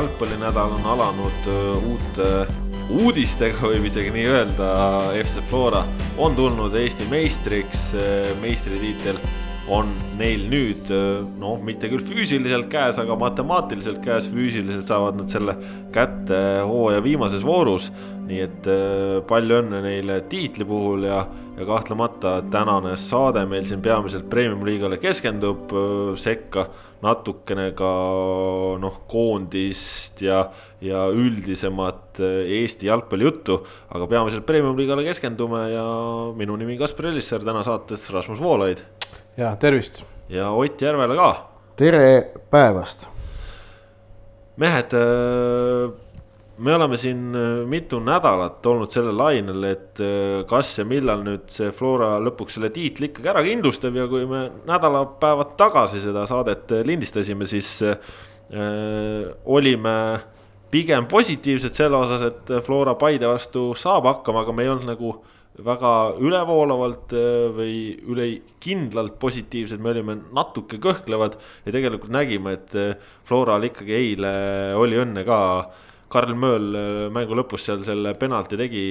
jalgpallinädal on alanud uute uudistega, võib isegi nii öelda. FC Flora on tulnud Eesti meistriks, meistritiitel on neil nüüd noh, mitte küll füüsiliselt käes, aga matemaatiliselt käes, füüsiliselt saavad nad selle kätte hooaja viimases voorus. nii et palju õnne neile tiitli puhul ja ja kahtlemata tänane saade meil siin peamiselt premium-liigale keskendub, sekka natukene ka noh, koondist ja, ja üldisemat Eesti jalgpallijuttu. aga peamiselt premium-liigale keskendume ja minu nimi Kaspar Ellissaar, täna saates Rasmus Voolaid. Ja tervist. ja Ott Järvela ka. tere päevast. mehed me oleme siin äh, mitu nädalat olnud sellel lainel, et äh, kas ja millal nüüd see Flora lõpuks selle tiitli ikkagi ära kindlustab ja kui me nädalapäevad tagasi seda saadet äh, lindistasime, siis äh, olime pigem positiivsed selle osas, et Flora Paide vastu saab hakkama, aga me ei olnud nagu väga ülevoolavalt või ülekindlalt positiivsed, me olime natuke kõhklevad ja tegelikult nägime, et Floral ikkagi eile oli õnne ka Karl Mööl äh, mängu lõpus seal selle penalti tegi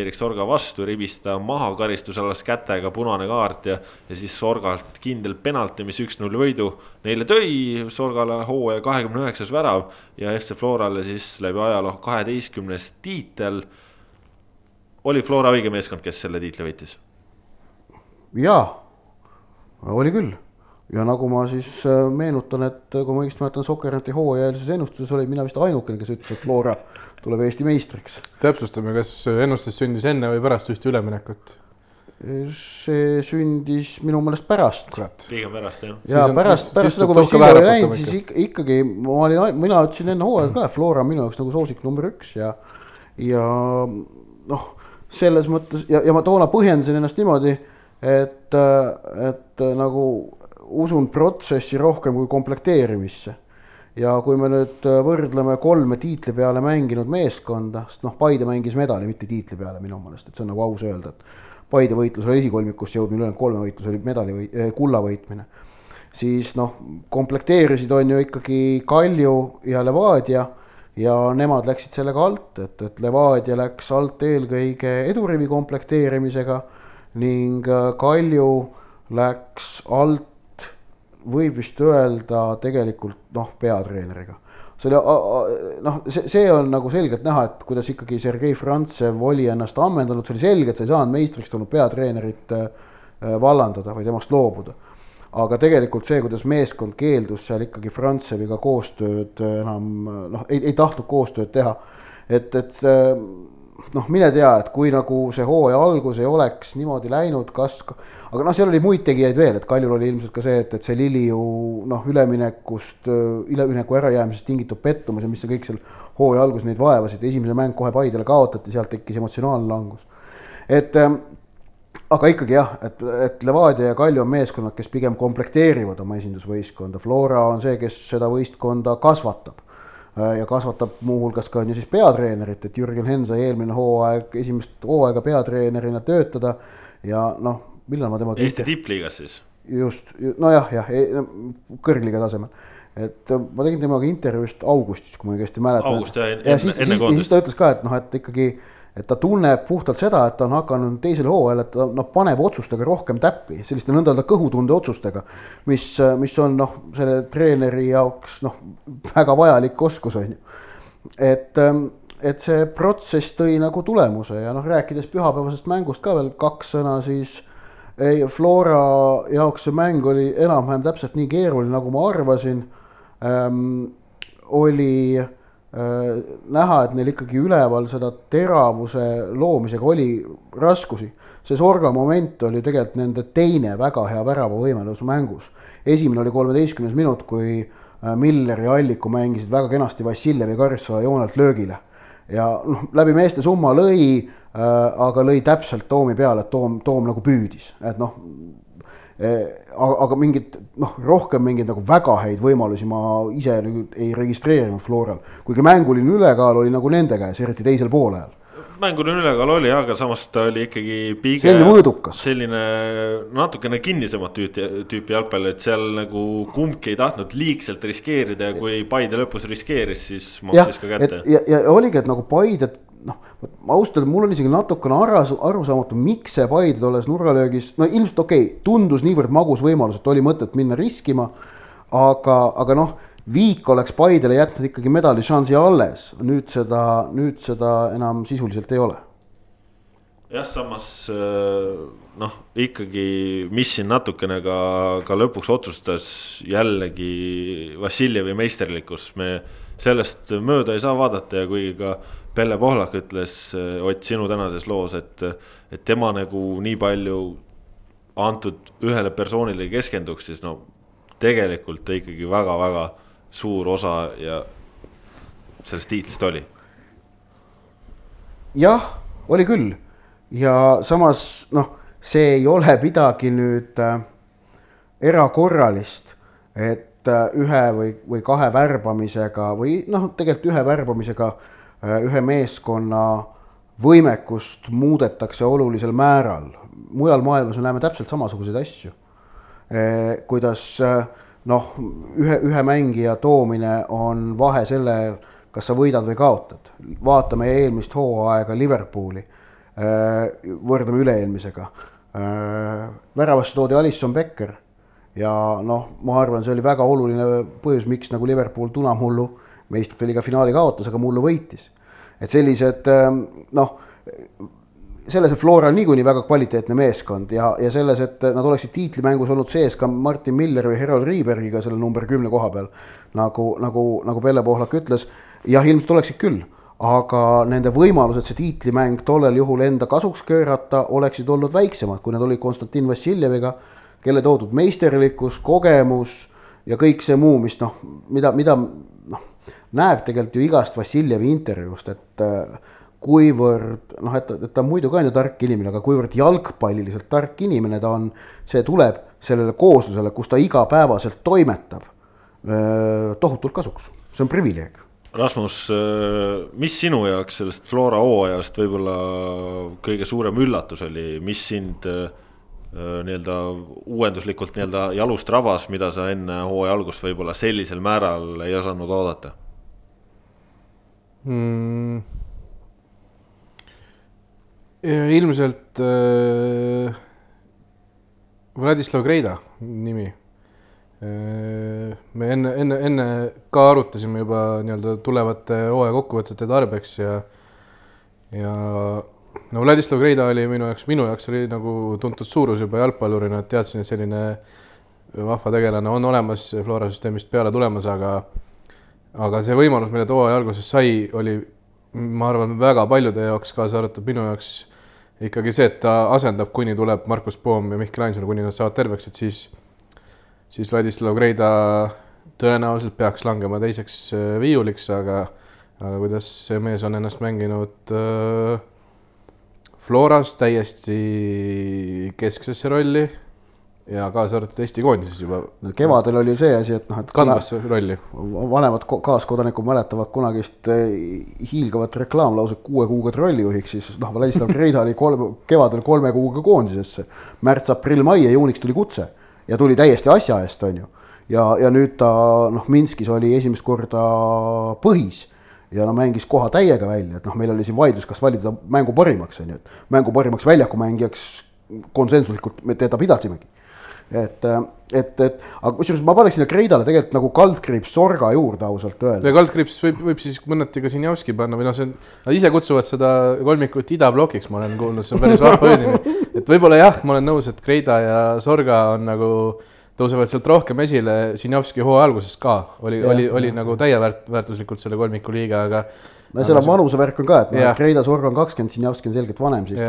Erik Sorga vastu, ribis ta maha karistusalast kätega, punane kaart ja. ja siis Sorgalt kindel penalti, mis üks-null võidu neile tõi, Sorgale hooaja kahekümne üheksas värav. ja FC Florale siis läbi ajaloo kaheteistkümnes tiitel. Oli Flora õige meeskond, kes selle tiitli võitis? jaa, oli küll ja nagu ma siis äh, meenutan, et äh, kui ma õigesti mäletan, Sokkerneti hooajalises ennustuses olin mina vist ainukene, kes ütles, et Flora tuleb Eesti meistriks. täpsustame, kas ennustus sündis enne või pärast ühte üleminekut? see sündis minu meelest pärast. pigem pärast jah. ja siis pärast, pärast seda, kui Vassiljev oli läinud, siis ikka, ikkagi ma olin, mina ütlesin enne hooaega ka, et Flora on minu jaoks nagu soosik number üks ja, ja noh, selles mõttes ja, ja ma toona põhjendasin ennast niimoodi, et, et nagu usun protsessi rohkem kui komplekteerimisse. ja kui me nüüd võrdleme kolme tiitli peale mänginud meeskonda, sest noh, Paide mängis medali, mitte tiitli peale minu meelest, et see on nagu aus öelda, et Paide võitlus oli esikolmikusse jõudmine, ülejäänud kolme võitlus oli medali või eh, kulla võitmine. siis noh, komplekteerisid on ju ikkagi Kalju ja Levadia ja nemad läksid sellega alt, et, et Levadia läks alt eelkõige edurivi komplekteerimisega ning äh, Kalju läks alt võib vist öelda tegelikult noh, peatreeneriga. see oli noh, see, see on nagu selgelt näha, et kuidas ikkagi Sergei Frantsev oli ennast ammendanud, see oli selge, et sa ei saanud meistriks tulnud peatreenerit äh, vallandada või temast loobuda. Aga tegelikult see, kuidas meeskond keeldus seal ikkagi Frantseviga koostööd enam noh, ei, ei tahtnud koostööd teha. et, et noh, mine tea, et kui nagu see hooaja algus ei oleks niimoodi läinud, kas, aga noh, seal oli muid tegijaid veel, et Kaljul oli ilmselt ka see, et, et see Liliu noh, üleminekust, ülemineku ärajäämisest tingitud pettumus ja mis see kõik seal hooaja alguses neid vaevasid, esimene mäng kohe Paidele kaotati, sealt tekkis emotsionaalne langus. et ähm, aga ikkagi jah, et, et Levadia ja Kalju on meeskonnad, kes pigem komplekteerivad oma esindusvõistkonda, Flora on see, kes seda võistkonda kasvatab Äh, ja kasvatab muuhulgas ka on ju siis peatreenerit, et Jürgen Henn sai eelmine hooaeg, esimest hooaega peatreenerina töötada ja noh, millal ma temaga. Eesti tippliigas siis. just, nojah, jah, jah, e, kõrgliiga tasemel. et ma tegin temaga intervjuust augustis, kui ma õigesti mäletan. august jah, enne, enne koondist. siis ta ütles ka, et noh, et ikkagi et ta tunneb puhtalt seda, et ta on hakanud teisel hooajal, et ta noh, paneb otsustega rohkem täppi, selliste nõnda öelda kõhutunde otsustega. mis, mis on noh, selle treeneri jaoks noh, väga vajalik oskus on ju. et, et see protsess tõi nagu tulemuse ja noh, rääkides pühapäevasest mängust ka veel kaks sõna, siis. ei, Flora jaoks see mäng oli enam-vähem täpselt nii keeruline, nagu ma arvasin ähm,. oli Äh, näha, et neil ikkagi üleval seda teravuse loomisega oli raskusi. see Sorga moment oli tegelikult nende teine väga hea väravavõimelus mängus. esimene oli kolmeteistkümnes minut, kui äh, Miller ja Alliku mängisid väga kenasti Vassiljev ja Karissaare joonelt löögile. ja noh, läbi meeste summa lõi äh,, aga lõi täpselt Toomi peale, et Toom, Toom nagu püüdis, et noh aga, aga mingit noh, rohkem mingeid nagu väga häid võimalusi ma ise nagu ei registreerinud Floral, kuigi mänguline ülekaal oli nagu nende käes, eriti teisel poolajal mänguline ülekaal oli, aga samas ta oli ikkagi pigem. selline mõõdukas. selline natukene kinnisemat tüüpi, tüüpi jalgpall, et seal nagu kumbki ei tahtnud liigselt riskeerida ja kui Paide lõpus riskeeris, siis maksis ka kätte. ja, ja oligi, et nagu Paide noh, ausalt öelda mul on isegi natukene aru, arusaamatu, miks see Paide tolles nurgalöögis, no ilmselt okei okay,, tundus niivõrd magus võimalus, et oli mõtet minna riskima. aga, aga noh Viik oleks Paidele jätnud ikkagi medališansi alles, nüüd seda, nüüd seda enam sisuliselt ei ole. jah, samas äh, noh, ikkagi, mis siin natukene ka, ka lõpuks otsustas jällegi Vassiljevi meisterlikkus, me sellest mööda ei saa vaadata ja kuigi ka Pelle Pohlak ütles äh, Ott sinu tänases loos, et, et tema nagu nii palju antud ühele persoonile keskenduks, siis no tegelikult ta ikkagi väga-väga suur osa ja sellest tiitlist oli? jah, oli küll ja samas noh, see ei ole midagi nüüd äh, erakorralist, et äh, ühe või, või kahe värbamisega või noh, tegelikult ühe värbamisega äh, ühe meeskonna võimekust muudetakse olulisel määral. mujal maailmas me näeme täpselt samasuguseid asju äh,. kuidas äh, noh, ühe, ühe mängija toomine on vahe sellel, kas sa võidad või kaotad. vaatame eelmist hooaega Liverpooli, äh, võrdleme üle-eelmisega. Äh, väravasse toodi Alisson Becker ja noh, ma arvan, see oli väga oluline põhjus, miks nagu Liverpool tunamullu meistrite liiga finaali kaotas, aga mullu võitis. et sellised äh, noh selles, et Flora on niikuinii väga kvaliteetne meeskond ja, ja selles, et nad oleksid tiitlimängus olnud sees ka Martin Miller või Herol Riibergiga selle number kümne koha peal. nagu, nagu, nagu Pelle Pohlak ütles, jah, ilmselt oleksid küll, aga nende võimalused see tiitlimäng tollel juhul enda kasuks keerata oleksid olnud väiksemad, kui need olid Konstantin Vassiljeviga, kelle toodud meisterlikkus, kogemus ja kõik see muu, mis noh, mida, mida noh, näeb tegelikult ju igast Vassiljevi intervjuust, et äh, kuivõrd noh, et, et ta muidu ka on ju tark inimene, aga kuivõrd jalgpalliliselt tark inimene ta on, see tuleb sellele kooslusele, kus ta igapäevaselt toimetab, tohutult kasuks, see on privileeg. Rasmus, mis sinu jaoks sellest Flora hooajast võib-olla kõige suurem üllatus oli, mis sind nii-öelda uuenduslikult nii-öelda jalust rabas, mida sa enne hooaja algust võib-olla sellisel määral ei osanud oodata mm.? Ilmselt äh, Vladislav Greida nimi äh,. me enne, enne, enne ka arutasime juba nii-öelda tulevate hooaja kokkuvõtete tarbeks ja, ja no Vladislav Greida oli minu jaoks, minu jaoks oli nagu tuntud suurus juba jalgpallurina, et teadsin, et selline vahva tegelane on olemas Flora süsteemist peale tulemas, aga aga see võimalus, mille ta hooaja alguses sai, oli ma arvan, väga paljude jaoks, kaasa arvatud minu jaoks ikkagi see, et ta asendab, kuni tuleb Markus Poom ja Mihkel Ainsalu, kuni nad saavad terveks, et siis, siis Vladislav Greida tõenäoliselt peaks langema teiseks äh, viiuliks, aga, aga kuidas see mees on ennast mänginud äh, Floras täiesti kesksesse rolli ja kaasa arvatud Eesti koondises juba. kevadel oli see asi, et noh, et. kandmas rolli. vanemad kaaskodanikud mäletavad kunagist eh, hiilgavat reklaamlauset kuue kuuga trollijuhiks, siis noh, Vladislav Greida oli kolm, kevadel kolme kuuga koondisesse. märts, aprill, mai ja juuniks tuli kutse ja tuli täiesti asja eest, on ju. ja, ja nüüd ta noh, Minskis oli esimest korda põhis ja no mängis koha täiega välja, et noh, meil oli siin vaidlus, kas valida mängu parimaks, on ju, et mängu parimaks väljakumängijaks konsensuslikult me teda pidasimegi et, et, et aga kusjuures ma paneks sinna Kreidale tegelikult nagu kaldkriips sorga juurde ausalt öelda. ja kaldkriips võib, võib siis mõneti ka Sinjavski panna või noh, see on, nad ise kutsuvad seda kolmikut idablokiks, ma olen kuulnud, see on päris vahva öeldini. et võib-olla jah, ma olen nõus, et Kreida ja Sorga on nagu tõusevad sealt rohkem esile, Sinjavski hooaja alguses ka oli, oli, oli nagu täieväärtuslikult selle kolmiku liige, aga no seal on vanusevärk on ka, et noh, et Kreida Sorg on kakskümmend, Sinjavski on selgelt vanem siis.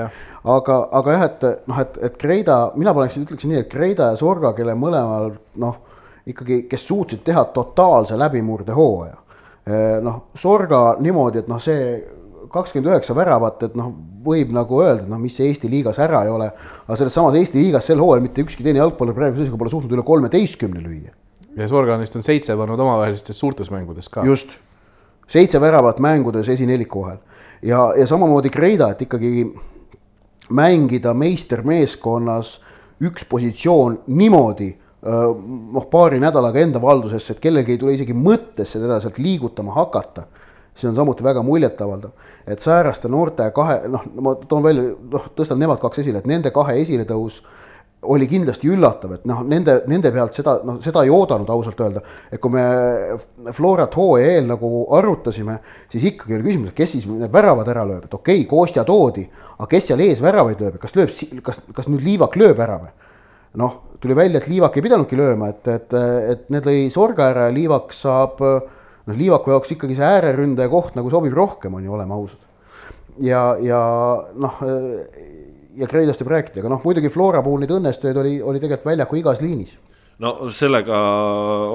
aga, aga jah, et noh, et, et Kreida, mina paneksin, ütleksin nii, et Kreida ja Sorga, kelle mõlemal noh, ikkagi, kes suutsid teha totaalse läbimurde hooaja. Eh, noh, Sorga niimoodi, et noh, see kakskümmend üheksa väravat, et noh, võib nagu öelda, et noh, mis Eesti liigas ära ei ole. aga selles samas Eesti liigas sel hooajal mitte ükski teine jalgpallur praeguse seisuga pole suutnud üle kolmeteistkümne lüüa. ja Sorga neist on seitse pannud omavahelistes suurtes mängudes ka. just seitse väravat mängudes esineliku vahel ja, ja samamoodi Kreida, et ikkagi mängida meistermeeskonnas üks positsioon niimoodi noh, paari nädalaga enda valdusesse, et kellelgi ei tule isegi mõttesse teda sealt liigutama hakata. see on samuti väga muljetavaldav, et sääraste noorte kahe, noh, ma toon välja, noh, tõstan nemad kaks esile, et nende kahe esiletõus oli kindlasti üllatav, et noh, nende, nende pealt seda, noh, seda ei oodanud ausalt öelda. et kui me Florat hooaja eel nagu arutasime, siis ikkagi oli küsimus, et kes siis need väravad ära lööb, et okei okay,, Kostja toodi, aga kes seal ees väravaid lööb, kas lööb, kas, kas nüüd Liivak lööb ära või? noh, tuli välja, et Liivak ei pidanudki lööma, et, et, et need lõi Sorga ära ja Liivak saab, noh, Liivaku jaoks ikkagi see ääreründaja koht nagu sobib rohkem, on ju, oleme ausad. ja, ja noh ja Kreidast võib rääkida, aga noh, muidugi Flora puhul neid õnnestujaid oli, oli tegelikult väljaku igas liinis no sellega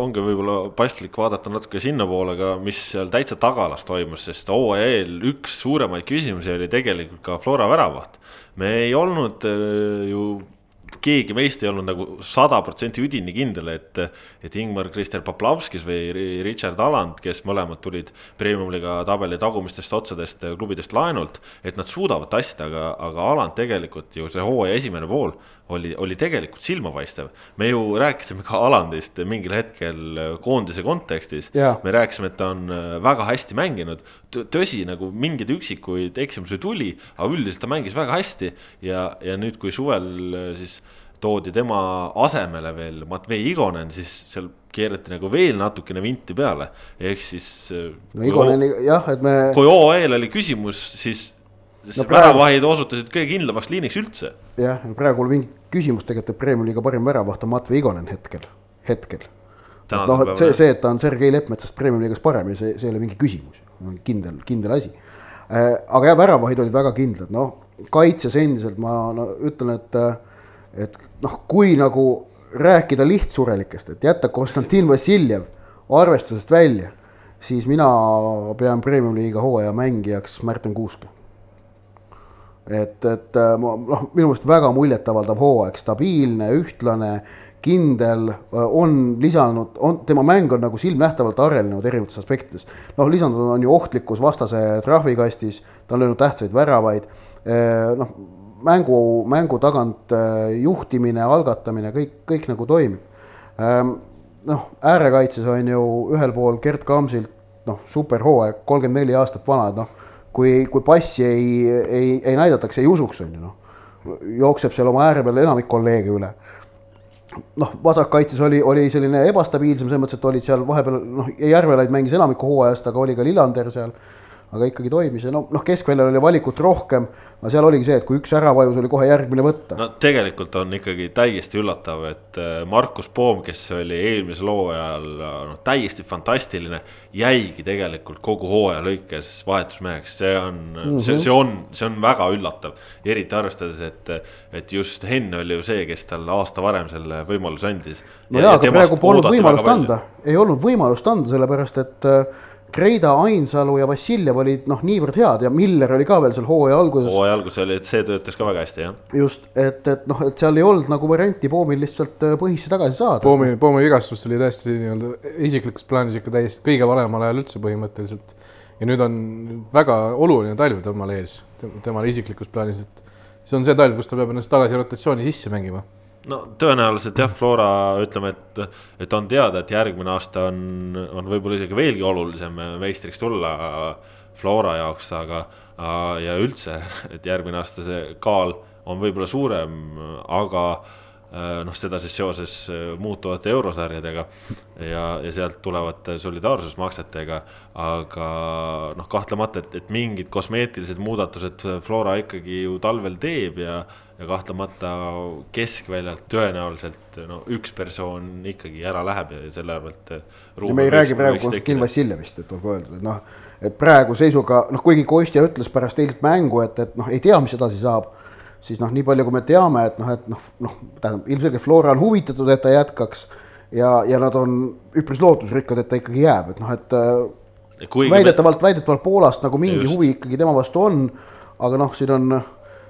ongi võib-olla paslik vaadata natuke sinnapoole ka, mis seal täitsa tagalas toimus, sest hooaja eel üks suuremaid küsimusi oli tegelikult ka Flora väravaht. me ei olnud äh, ju keegi meist ei olnud nagu sada protsenti üdini kindel, et, et Ingmar Krister Poplavskis või Richard Aland, kes mõlemad tulid premium-liiga tabeli tagumistest otsadest klubidest laenult, et nad suudavad tassida, aga, aga Aland tegelikult ju see hooaja esimene pool oli, oli tegelikult silmapaistev. me ju rääkisime ka Alandist mingil hetkel koondise kontekstis yeah., me rääkisime, et ta on väga hästi mänginud. tõsi, nagu mingeid üksikuid eksimusi tuli, aga üldiselt ta mängis väga hästi ja, ja nüüd, kui suvel siis toodi tema asemele veel Matvei Igonen, siis seal keerati nagu veel natukene vinti peale, ehk siis. no Igoneni jah, et me. kui OE-l oli küsimus, siis no, väravahid osutusid kõige kindlamaks liiniks üldse. jah, praegu mingi küsimus tegelikult, et Premiumi liiga parim väravaht on Matvei Igonen hetkel, hetkel. noh, et see, see, et ta on Sergei Leppmetsast Premiumi liigas parem ja see, see ei ole mingi küsimus, kindel, kindel asi. Äh, aga jah, väravahid olid väga kindlad, noh, kaitses endiselt ma no, ütlen, et, et noh, kui nagu rääkida lihtsurelikest, et jätta Konstantin Vassiljev arvestusest välja, siis mina pean Premiumi liiga hooaja mängijaks Märten Kuuska et, et äh, noh, minu meelest väga muljetavaldav hooaeg, stabiilne, ühtlane, kindel, äh, on lisanud, on, tema mäng on nagu silmnähtavalt arenenud erinevates aspektides. noh, lisandunud on ju ohtlikkus vastase trahvikastis, ta on löönud tähtsaid väravaid, äh, noh, mängu, mängu tagant juhtimine, algatamine, kõik, kõik nagu toimib. Ähm, noh, äärekaitses on ju ühel pool Gerd Kamsilt, noh, superhooaeg, kolmkümmend neli aastat vana, et noh kui, kui passi ei, ei, ei näidataks, ei usuks, on ju noh. jookseb seal oma ääre peal enamik kolleege üle. noh, vasakkaitses oli, oli selline ebastabiilsem, selles mõttes, et olid seal vahepeal noh, Järvelaid mängis enamiku hooajast, aga oli ka Lillander seal aga ikkagi toimis ja no, noh, keskväljal oli valikut rohkem. aga seal oligi see, et kui üks ära vajus, oli kohe järgmine võtta. no tegelikult on ikkagi täiesti üllatav, et äh, Markus Poom, kes oli eelmisel hooajal noh, täiesti fantastiline, jäigi tegelikult kogu hooaja lõikes vahetusmeheks, see on mm, -hmm. see, see on, see on väga üllatav. eriti arvestades, et, et just Henn oli ju see, kes talle aasta varem selle võimaluse andis. no jaa, aga praegu polnud võimalust anda, ei olnud võimalust anda, sellepärast et äh, Kreida, Ainsalu ja Vassiljev olid noh, niivõrd head ja Miller oli ka veel seal hooaja alguses. hooaja alguses oli, et see töötas ka väga hästi, jah. just, et, et noh, et seal ei olnud nagu varianti Poomil lihtsalt äh, põhisse tagasi saada. Poomi, Poomi vigastus oli tõesti nii-öelda isiklikus plaanis ikka täiesti kõige valemal ajal üldse põhimõtteliselt. ja nüüd on väga oluline talv temal ees, temal isiklikus plaanis, et see on see talv, kus ta peab ennast tagasi rotatsiooni sisse mängima no tõenäoliselt jah, Flora ütleme, et, et on teada, et järgmine aasta on, on võib-olla isegi veelgi olulisem meistriks tulla Flora jaoks, aga ja üldse, et järgmine aasta see kaal on võib-olla suurem, aga noh, seda siis seoses muutuvate eurosarjadega ja, ja sealt tulevate solidaarsusmaksetega. aga noh, kahtlemata, et, et mingid kosmeetilised muudatused Flora ikkagi ju talvel teeb ja ja kahtlemata keskväljalt tõenäoliselt no üks persoon ikkagi ära läheb ja selle arvelt. ja me ei räägi praegu Konstantin Vassiljevist, et olgu öeldud, et noh, et praegu seisuga noh, kuigi Kostja ütles pärast eilset mängu, et, et noh, ei tea, mis edasi saab. siis noh, nii palju, kui me teame, et noh, et noh, noh, tähendab ilmselgelt Flora on huvitatud, et ta jätkaks. ja, ja nad on üpris lootusrikkad, et ta ikkagi jääb, et noh, et. väidetavalt me..., väidetavalt Poolast nagu mingi Just. huvi ikkagi tema vastu on. aga noh, siin on,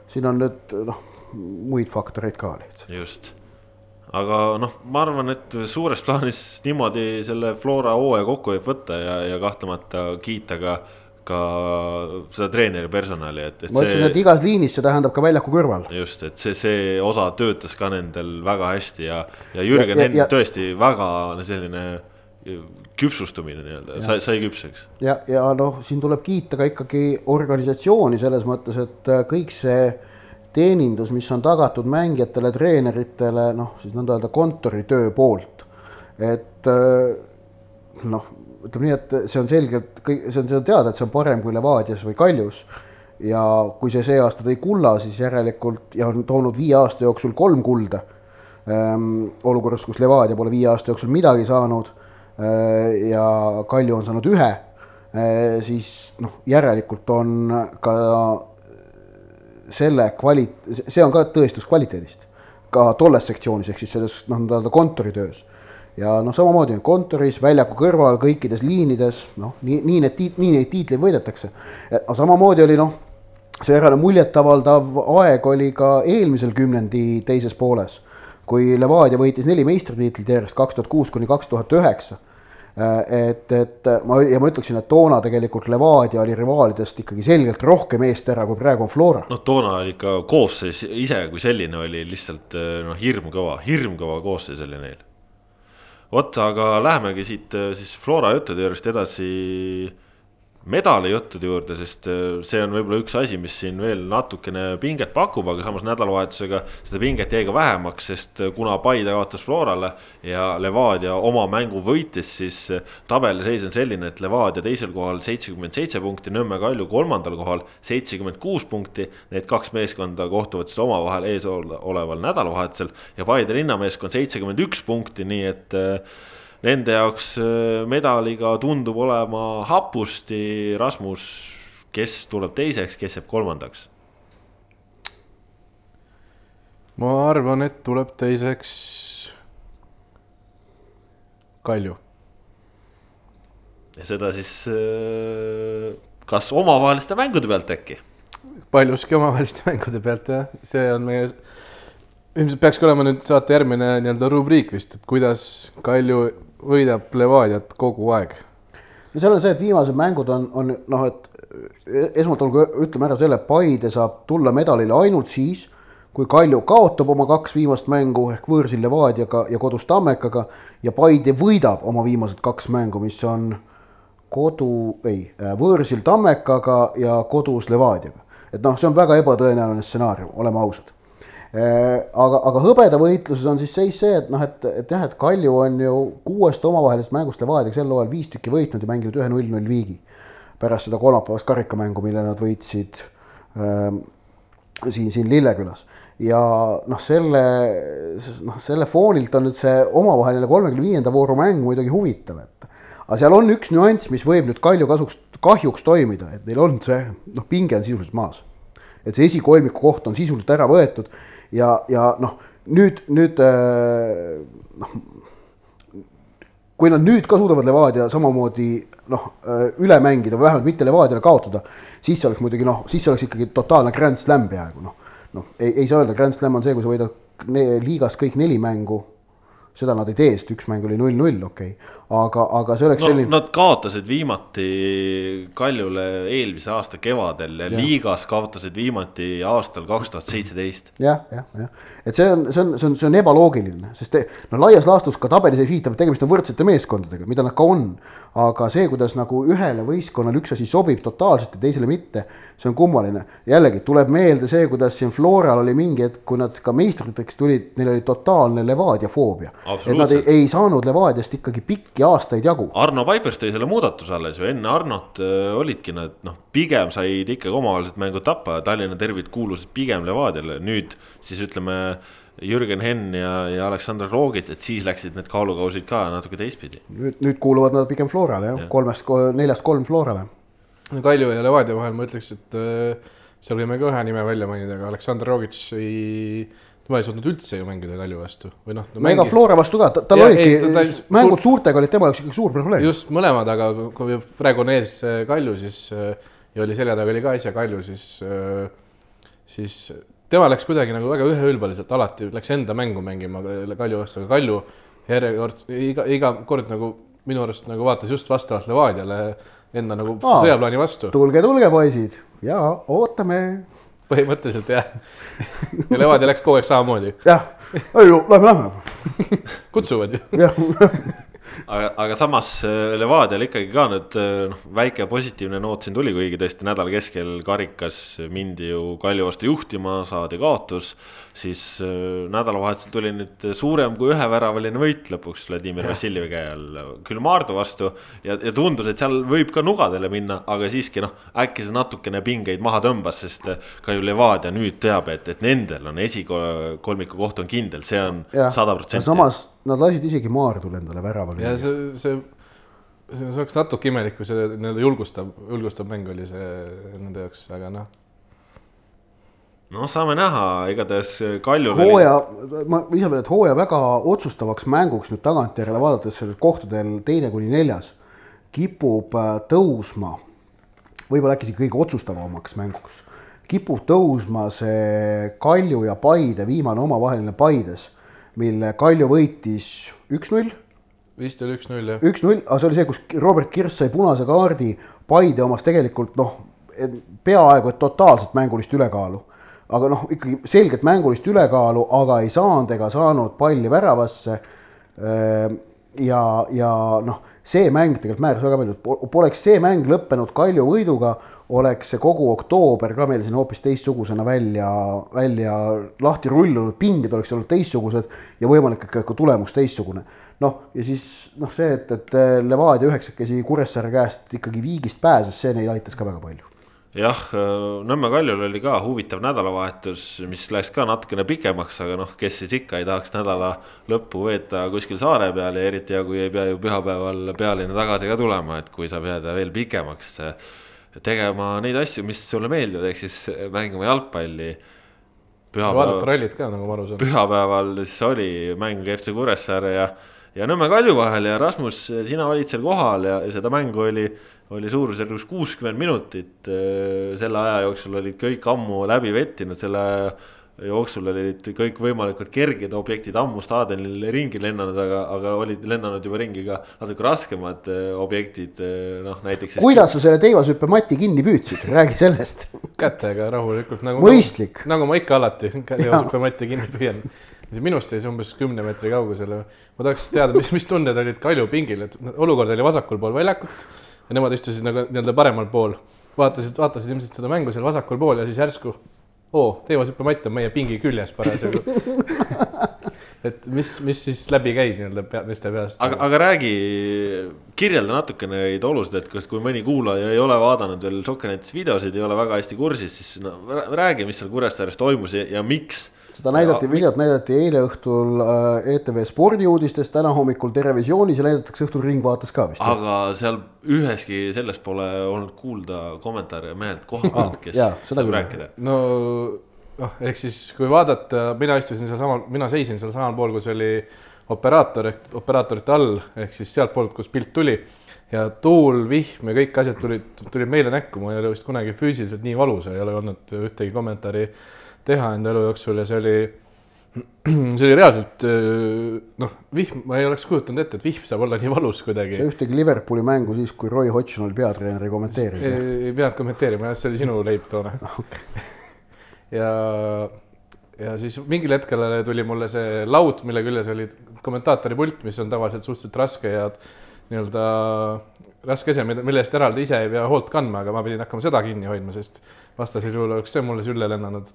siin on nüüd noh muid faktoreid ka lihtsalt. just, aga noh, ma arvan, et suures plaanis niimoodi selle Flora hooaja kokku võib võtta ja, ja kahtlemata kiita ka, ka seda treeneri personali, et, et. ma ütlesin, et igas liinis, see tähendab ka väljaku kõrval. just, et see, see osa töötas ka nendel väga hästi ja, ja Jürgen Henn tõesti väga selline küpsustumine nii-öelda, sai, sai küpseks. ja, ja noh, siin tuleb kiita ka ikkagi organisatsiooni selles mõttes, et kõik see teenindus, mis on tagatud mängijatele, treeneritele, noh, siis nõnda öelda kontoritöö poolt. et äh, noh, ütleme nii, et see on selgelt, see on, see on teada, et see on parem kui Levadias või Kaljus. ja kui see see aasta tõi kulla, siis järelikult ja on toonud viie aasta jooksul kolm kulda ähm,. olukorras, kus Levadia pole viie aasta jooksul midagi saanud äh, ja Kalju on saanud ühe äh,, siis noh, järelikult on ka selle kvali-, see on ka tõestus kvaliteedist. ka tolles sektsioonis, ehk siis selles noh, nii-öelda kontoritöös. ja noh, samamoodi kontoris, väljaku kõrval, kõikides liinides, noh, nii, nii need tiit-, nii neid tiitleid võidetakse. aga samamoodi oli noh, säärane muljetavaldav aeg oli ka eelmisel kümnendi teises pooles, kui Levadia võitis neli meistritiitlit järjest, kaks tuhat kuus kuni kaks tuhat üheksa et, et ma ja ma ütleksin, et toona tegelikult Levadia oli rivaalidest ikkagi selgelt rohkem eest ära, kui praegu on Flora. noh, toona oli ikka koosseis ise kui selline oli lihtsalt äh, noh, hirmkõva, hirmkõva koosseis oli neil. vot, aga lähemegi siit äh, siis Flora juttude juurest edasi medalijuttude juurde, sest äh, see on võib-olla üks asi, mis siin veel natukene pinget pakub, aga samas nädalavahetusega seda pinget jäi ka vähemaks, sest äh, kuna Paide kaotas Florale ja Levadia oma mängu võitis, siis äh, tabeliseis on selline, et Levadia teisel kohal seitsekümmend seitse punkti, Nõmme Kalju kolmandal kohal seitsekümmend kuus punkti. Need kaks meeskonda kohtuvad siis omavahel ees oleval nädalavahetusel ja Paide linnameeskond seitsekümmend üks punkti, nii et nende jaoks äh, medaliga tundub olema hapusti Rasmus, kes tuleb teiseks, kes jääb kolmandaks? ma arvan, et tuleb teiseks Kalju. ja seda siis äh, kas omavaheliste mängude pealt äkki? paljuski omavaheliste mängude pealt jah, see on meie, ilmselt peakski olema nüüd saate järgmine nii-öelda rubriik vist, et kuidas Kalju võidab Levadiat kogu aeg. no seal on see, et viimased mängud on, on noh, et esmalt olgu, ütleme ära selle, Paide saab tulla medalile ainult siis, kui Kalju kaotab oma kaks viimast mängu ehk võõrsil Levadiaga ja kodus Tammekaga ja Paide võidab oma viimased kaks mängu, mis on kodu, ei, võõrsil Tammekaga ja kodus Levadiaga. et noh, see on väga ebatõenäoline stsenaarium, oleme ausad aga, aga hõbedavõitluses on siis seis see, et noh, et, et jah, et Kalju on ju kuuest omavahelisest mängust Levadiaga sel hooajal viis tükki võitnud ja mänginud ühe null-null viigi. pärast seda kolmapäevast karikamängu, mille nad võitsid ähm, siin, siin Lillekülas. ja noh, selle, noh selle foonilt on nüüd see omavaheline kolmekümne viienda vooru mäng muidugi huvitav, et aga seal on üks nüanss, mis võib nüüd Kalju kasuks, kahjuks toimida, et neil on see noh, pinge on sisuliselt maas. et see esikolmiku koht on sisuliselt ära võetud ja, ja noh, nüüd, nüüd äh, noh, kui nad nüüd ka suudavad Levadia samamoodi noh, äh, üle mängida või vähemalt mitte Levadiale kaotada, siis see oleks muidugi noh, siis see oleks ikkagi totaalne grand slam peaaegu noh. noh, ei, ei saa öelda, grand slam on see, kui sa võidad liigas kõik neli mängu seda nad ei tee, sest üks mäng oli null-null, okei okay., aga, aga see oleks no, selline. Nad kaotasid viimati Kaljule eelmise aasta kevadel ja, ja. liigas kaotasid viimati aastal kaks tuhat seitseteist. jah, jah, jah, et see on, see on, see on, see on ebaloogiline, sest no laias laastus ka tabelis ei viitab, et tegemist on võrdsete meeskondadega, mida nad ka on. aga see, kuidas nagu ühele võistkonnale üks asi sobib totaalselt ja teisele mitte, see on kummaline. jällegi tuleb meelde see, kuidas siin Floral oli mingi hetk, kui nad ka meistriteks tulid, neil oli totaalne Levadia foobia et nad ei, ei saanud Levadiast ikkagi pikki aastaid jagu. Arno Paipers tõi selle muudatuse alles ju, enne Arnot äh, olidki nad noh, pigem said ikkagi omavahelised mängud tappa ja Tallinna tervid kuulusid pigem Levadiale, nüüd siis ütleme. Jürgen Henn ja, ja Aleksandr Roogid, et siis läksid need kaalukausid ka natuke teistpidi. nüüd, nüüd kuuluvad nad pigem Florale jah ja., kolmest, neljast kolm Florale. no Kalju ja Levadia vahel ma ütleks, et äh, seal võime ka ühe nime välja mainida, aga Aleksandr Rogic ei tema ei suutnud üldse ju mängida Kalju vastu või noh no,. ega Flora vastu ka, tal ja, olidki, mängud suur... suurtega olid tema jaoks ikkagi suur probleem. just mõlemad, aga kui praegu on ees äh, Kalju, siis äh, ja oli selja taga oli ka äsja Kalju, siis, äh, siis tema läks kuidagi nagu väga üheülbaliselt, alati läks enda mängu mängima Kalju vastu, aga Kalju järjekord, iga, iga kord nagu minu arust nagu vaatas just vastavalt Levadiale enda nagu Aa, sõjaplaani vastu. tulge, tulge, poisid ja ootame. Põhimõtteliselt jah ja Levadia läks kogu aeg samamoodi. jah, ei ju, lähme, lähme kutsuvad ju. jah aga, aga samas äh, Levadial ikkagi ka nüüd äh, noh, väike positiivne noot siin tuli, kuigi tõesti nädala keskel karikas mindi ju Kalju vastu juhtima, saadi kaotus. siis äh, nädalavahetusel tuli nüüd suurem kui üheväravaline võit lõpuks Vladimir Vassiljevi käe all, küll Maardu vastu. ja, ja tundus, et seal võib ka nugadele minna, aga siiski noh, äkki see natukene pingeid maha tõmbas, sest ka ju Levadia nüüd teab, et, et nendel on esikolmiku koht on kindel, see on sada protsenti. samas nad lasid isegi Maardul endale värava. ja see, see, see, see oleks natuke imelik, kui see nii-öelda julgustav, julgustav mäng oli see nende jaoks, aga noh. no saame näha, igatahes Kalju. hooaja, ma lisan veel, et hooaja väga otsustavaks mänguks nüüd tagantjärele vaadates sellel kohtadel teine kuni neljas kipub äh, tõusma, võib-olla äkki isegi kõige otsustavamaks mänguks, kipub tõusma see Kalju ja Paide viimane omavaheline Paides mille Kalju võitis üks-null. vist oli üks-null jah. üks-null, aga see oli see, kus Robert Kirss sai punase kaardi, Paide omas tegelikult noh, peaaegu et totaalselt mängulist ülekaalu. aga noh, ikkagi selget mängulist ülekaalu, aga ei saanud ega saanud palli väravasse. Ehm, ja, ja noh, see mäng tegelikult määras väga palju, poleks see mäng lõppenud Kalju võiduga oleks see kogu oktoober ka meil siin hoopis teistsugusena välja, välja lahti rullunud, pinged oleks olnud teistsugused ja võimalik ikka ka tulemus teistsugune. noh, ja siis noh, see, et, et Levadia üheksakesi Kuressaare käest ikkagi viigist pääses, see neid aitas ka väga palju jah, Nõmme Kaljul oli ka huvitav nädalavahetus, mis läks ka natukene pikemaks, aga noh, kes siis ikka ei tahaks nädala lõppu veeta kuskil saare peal ja eriti hea, kui ei pea ju pühapäeval pealinna tagasi ka tulema, et kui saab jääda veel pikemaks tegema neid asju, mis sulle meeldivad, ehk siis mängima jalgpalli. vaadata rallit ka, nagu ma aru saan. pühapäeval siis oli mäng FC Kuressaare ja, ja Nõmme Kalju vahel ja Rasmus, sina olid seal kohal ja, ja seda mängu oli, oli suurusjärgus kuuskümmend minutit. selle aja jooksul olid kõik ammu läbi vettinud selle jooksul olid kõikvõimalikud kerged objektid ammu staadionil ringi lennanud, aga, aga olid lennanud juba ringi ka natuke raskemad äh, objektid, äh, noh näiteks. kuidas sa selle teivashüppe mati kinni püüdsid, räägi sellest. kätega rahulikult nagu. mõistlik. nagu ma ikka alati teivashüppe matti kinni püüan. minust jäi see umbes kümne meetri kaugusele. ma tahaks teada, mis, mis tunded olid Kalju pingil, et olukord oli vasakul pool väljakut ja nemad istusid nagu nii-öelda paremal pool. vaatasid, vaatasid ilmselt seda mängu seal vasakul pool ja siis järsku oo, teemashüppematt on meie pingi küljes parasjagu et mis, mis siis läbi käis nii-öelda pea, meeste peast? aga, aga räägi, kirjelda natukene neid olusid, et kas, kui mõni kuulaja ei ole vaadanud veel Sokkernetist videosid, ei ole väga hästi kursis, siis no räägi, mis seal Kuressaares toimus ja, ja miks seda näidati, videot näidati eile õhtul äh, ETV spordiuudistes, täna hommikul Terevisioonis ja näidatakse õhtul Ringvaates ka vist. aga seal üheski sellest pole olnud kuulda kommentaare mehelt koha pealt, kes jaa, saab rääkida. no noh, ehk siis kui vaadata, mina istusin seal samal, mina seisin seal samal pool, kus oli operaator ehk operaatorite all ehk siis sealtpoolt, kus pilt tuli ja tuul, vihm ja kõik asjad tulid, tulid meile näkku, ma ei ole vist kunagi füüsiliselt nii valus, ei ole olnud ühtegi kommentaari teha enda elu jooksul ja see oli, see oli reaalselt noh, vihm, ma ei oleks kujutanud ette, et vihm saab olla nii valus kuidagi. sa ühtegi Liverpooli mängu siis, kui Roy Hodgson oli peatreener, ei kommenteerinud? ei, ei pidanud kommenteerima, jah, see oli sinu leib toona okay. ja, ja siis mingil hetkel tuli mulle see laud, mille küljes oli kommentaatori pult, mis on tavaliselt suhteliselt raske ja nii-öelda raske asi, mille eest eraldi ise ei pea hoolt kandma, aga ma pidin hakkama seda kinni hoidma, sest vastasel juhul oleks see mulle sülle lennanud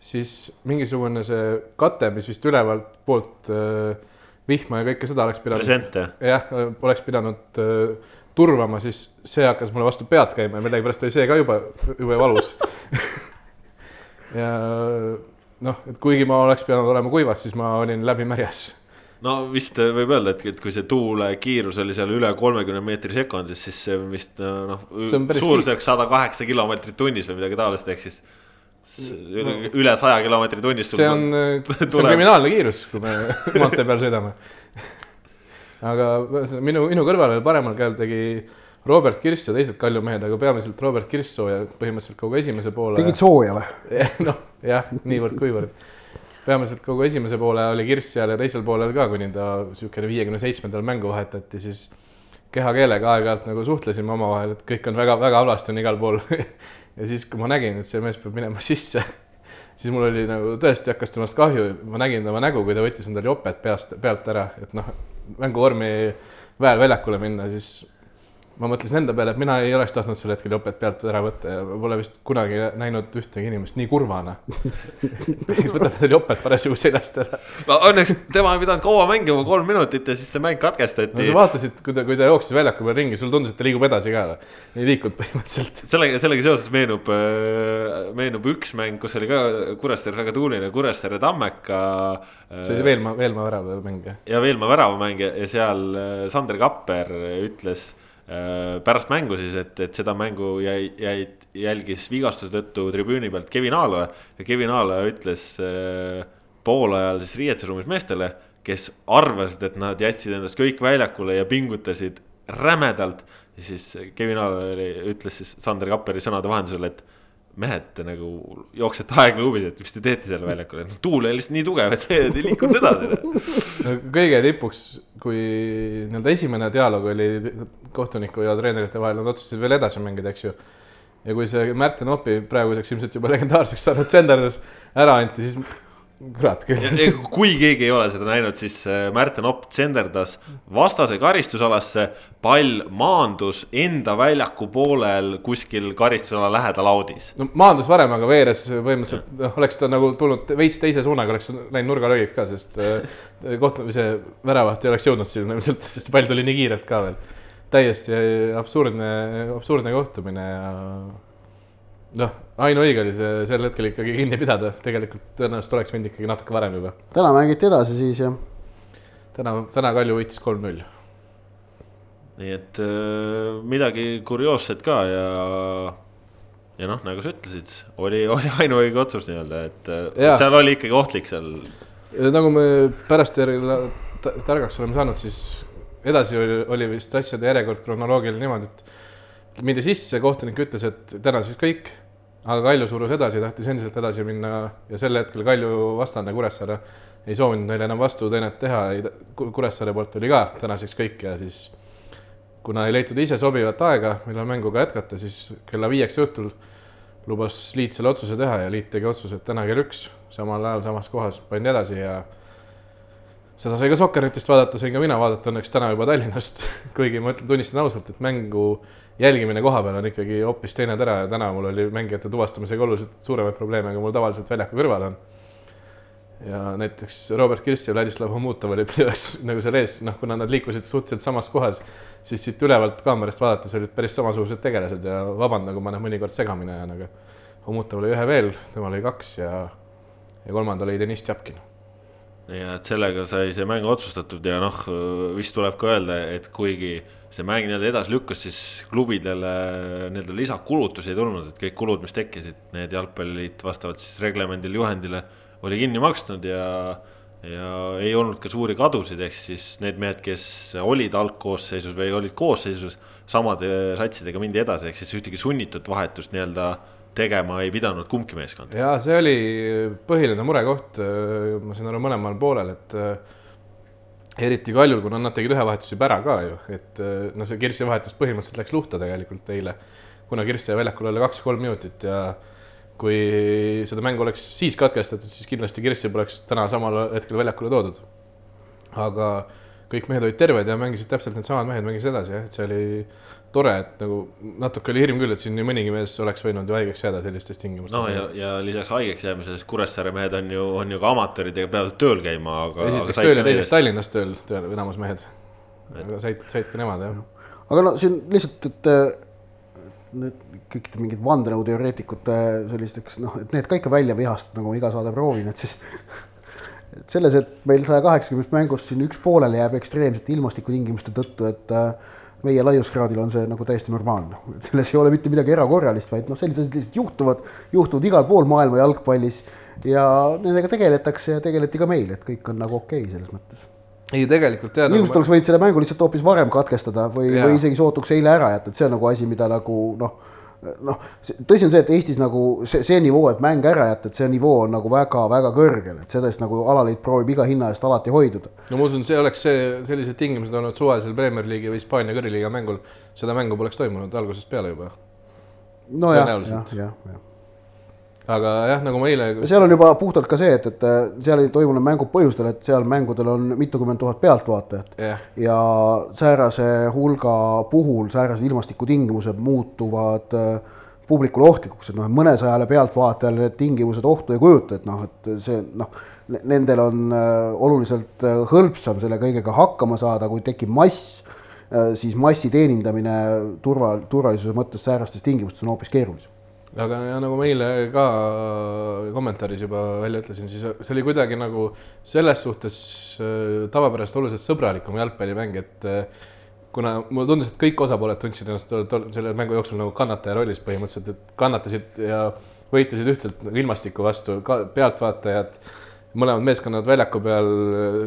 siis mingisugune see kate, mis vist ülevalt poolt äh, vihma ja kõike seda oleks pidanud. jah, oleks pidanud äh, turvama, siis see hakkas mulle vastu pead käima ja millegipärast oli see ka juba, jube valus. Ja noh, et kuigi ma oleks pidanud olema kuivas, siis ma olin läbimärjas no vist võib öelda, et, et kui see tuule kiirus oli seal üle kolmekümne meetri sekundis, siis see vist noh, suurusjärk sada kaheksa kilomeetrit tunnis või midagi taolist, ehk siis üle saja kilomeetri tunnis. see on, see on kriminaalne kiirus, kui me maantee peal sõidame. aga minu, minu kõrval veel paremal käel tegi Robert Kirss ja teised Kalju mehed, aga peamiselt Robert Kirssoo ja põhimõtteliselt kogu esimese poole. tegid sooja või? noh, jah, niivõrd-kuivõrd. peamiselt kogu esimese poole oli Kirss seal ja teisel poolel ka, kuni ta niisugune viiekümne seitsmendal mängu vahetati, siis kehakeelega aeg-ajalt nagu suhtlesime omavahel, et kõik on väga-väga halvasti on igal pool ja siis, kui ma nägin, et see mees peab minema sisse siis mul oli nagu tõesti hakkas temast kahju, ma nägin tema nägu, kui ta võttis endale joped peast, pealt ära, et noh, mänguvormi väel väljakule minna, siis ma mõtlesin enda peale, et mina ei oleks tahtnud sel hetkel jopet pealt ära võtta ja pole vist kunagi näinud ühtegi inimest nii kurvana kes võtab endale jopet parasjagu seljast ära. no õnneks tema ei pidanud kaua mängima, kolm minutit ja siis see mäng katkestati. no sa vaatasid, kui ta, kui ta jooksis väljaku peal ringi, sulle tundus, et ta liigub edasi ka. ei liikunud põhimõtteliselt. sellega, sellega seoses meenub, äh, meenub üks mäng, kus oli ka Kuressaare väga tuuline Kuressaare Tammeka. see oli Veelmaa, Veelmaa väravamäng jah? ja Veelmaa väravamäng ja seal äh, Sander Kapper ütles Äh, pärast mängu siis, et, et seda mängu jäi, jäid, jälgis vigastuse tõttu tribüüni pealt Kevin Aaloja. ja Kevin Aaloja ütles äh, poolajal siis riietusruumis meestele, kes arvasid, et nad jätsid endast kõik väljakule ja pingutasid rämedalt. ja siis Kevin Aaloja ütles siis Sander Kapperi sõnade vahendusel, et mehed, nagu jooksete aegluubis, et mis te teete seal väljakul, et tuul oli lihtsalt nii tugev, et mehed ei liikunud edasi kõige tipuks, kui nii-öelda esimene dialoog oli kohtuniku ja treenerite vahel, nad otsustasid veel edasi mängida, eks ju. ja kui see Märten Opi praeguseks ilmselt juba legendaarseks saanud senderdus ära anti, siis kurat küll. kui keegi ei ole seda näinud, siis äh, Märten Opp tsenderdas vastase karistusalasse. pall maandus enda väljaku poolel kuskil karistusala lähedal audis. no maandus varem, aga veeres põhimõtteliselt noh, oleks ta nagu tulnud veits teise suunaga, oleks läinud nurgalöögid ka, sest äh, koht, see väravat ei oleks jõudnud sinna ilmselt, sest pall tuli nii kiirelt ka veel. täiesti absurdne, absurdne kohtumine ja noh, ainuõige oli see sel hetkel ikkagi kinni pidada, tegelikult tõenäoliselt oleks võinud ikkagi natuke varem juba. täna mängiti edasi siis jah? täna, täna Kalju võitis kolm-null. nii et äh, midagi kurioosset ka ja, ja noh, nagu sa ütlesid, oli, oli ainuõige otsus nii-öelda, et äh, ja. seal oli ikkagi ohtlik seal. nagu me pärast järele targaks oleme saanud, siis edasi oli, oli vist asjade järjekord kronoloogiline niimoodi, et mindi sisse, kohtunik ütles, et täna siis kõik, aga Kalju surus edasi, tahtis endiselt edasi minna ja sel hetkel Kalju vastane Kuressaare ei soovinud neile enam vastuteenet teha, Kuressaare poolt oli ka tänaseks kõik ja siis kuna ei leitud ise sobivat aega, millal mänguga jätkata, siis kella viieks õhtul lubas liit selle otsuse teha ja liit tegi otsuse, et täna kell üks samal ajal samas kohas pandi edasi ja seda sai ka Sokkernetist vaadata, sain ka mina vaadata õnneks täna juba Tallinnast kuigi ma ütlen, tunnistan ausalt, et mängu jälgimine koha peal on ikkagi hoopis teine tera ja täna mul oli mängijate tuvastamisega oluliselt suuremaid probleeme, kui mul tavaliselt väljaku kõrval on. ja näiteks Robert Kirss ja Vladislav Homutov oli üheks nagu seal ees, noh, kuna nad liikusid suhteliselt samas kohas, siis siit ülevalt kaamerast vaadates olid päris samasugused tegelased ja vabandan, kui ma noh, mõnikord segamini ajan, aga Homutov oli ühe veel, temal oli kaks ja, ja kolmanda oli Deniss Tšapkin ja et sellega sai see mäng otsustatud ja noh, vist tuleb ka öelda, et kuigi see mäng nii-öelda edasi lükkus, siis klubidele nii-öelda lisakulutusi ei tulnud, et kõik kulud, mis tekkisid, need jalgpalliliit vastavalt siis reglemendile, juhendile oli kinni maksnud ja. ja ei olnud ka suuri kadusid, ehk siis need mehed, kes olid algkoosseisus või olid koosseisus, samade satsidega mindi edasi, ehk siis ühtegi sunnitud vahetust nii-öelda tegema ei pidanud kumbki meeskond. ja see oli põhiline murekoht, ma saan aru, mõlemal poolel, et eriti Kaljul, kuna nad tegid ühe vahetuse juba ära ka ju, et no see Kirsi vahetus põhimõtteliselt läks luhta tegelikult eile. kuna Kirss jäi väljakule alla kaks-kolm minutit ja kui seda mängu oleks siis katkestatud, siis kindlasti Kirssi poleks täna samal hetkel väljakule toodud. aga kõik mehed olid terved ja mängisid täpselt needsamad mehed, mängisid edasi jah, et see oli tore, et nagu natuke oli hirm küll, et siin nii mõnigi mees oleks võinud ju haigeks jääda sellistes tingimustes. no ja, ja lisaks haigeks jäämisele, Kuressaare mehed on ju, on ju ka amatöörid ja peavad tööl käima, aga. esiteks tööl ja teiseks Tallinnas tööl, tööl enamus mehed. aga said, said ka nemad jah. aga no siin lihtsalt, et need kõik mingid vandenõuteoreetikute sellisteks noh, et need ka ikka välja vihastada, nagu ma iga saade proovin, et siis et selles, et meil saja kaheksakümnest mängust siin üks pooleli jääb ekstreemsete ilmastikutingimuste tõttu, et äh, meie laiuskraadil on see nagu täiesti normaalne, selles ei ole mitte midagi erakorralist, vaid noh, sellised asjad lihtsalt juhtuvad, juhtuvad igal pool maailma jalgpallis ja nendega tegeletakse ja tegeleti ka meil, et kõik on nagu okei okay selles mõttes. ei, tegelikult jah. ilmselt oleks võinud selle mängu lihtsalt hoopis varem katkestada või, või isegi sootuks eile ära jätta, et see on nagu asi, mida nagu noh noh, tõsi on see, et Eestis nagu see, see nivoo, et mäng ära jätta, et see nivoo on nagu väga-väga kõrgel, et sellest nagu alaliit proovib iga hinna eest alati hoiduda. no ma usun, see oleks see, sellised tingimused olnud suvalisel Premier League'i või Hispaania kõrgliiga mängul, seda mängu poleks toimunud algusest peale juba. nojah, jah, jah, jah aga jah, nagu ma eile. seal on juba puhtalt ka see, et, et äh, seal ei toimunud mängud põhjustel, et seal mängudel on mitukümmend tuhat pealtvaatajat. Yeah.. ja säärase hulga puhul säärased ilmastikutingimused muutuvad äh, publikule ohtlikuks, et noh, mõnesajale pealtvaatajale need tingimused ohtu ei kujuta, et noh, et see noh, nendel on äh, oluliselt hõlpsam selle kõigega hakkama saada, kui tekib mass, siis massi teenindamine turva, turvalisuse mõttes säärastes tingimustes on hoopis keerulisem aga ja nagu ma eile ka kommentaaris juba välja ütlesin, siis see oli kuidagi nagu selles suhtes äh, tavapärasest oluliselt sõbralikum jalgpallimäng, et äh, kuna mulle tundus, et kõik osapooled tundsid ennast selle mängu jooksul nagu kannataja rollis põhimõtteliselt, et kannatasid ja võitlesid ühtselt nagu ilmastiku vastu, ka pealtvaatajad, mõlemad meeskonnad väljaku peal,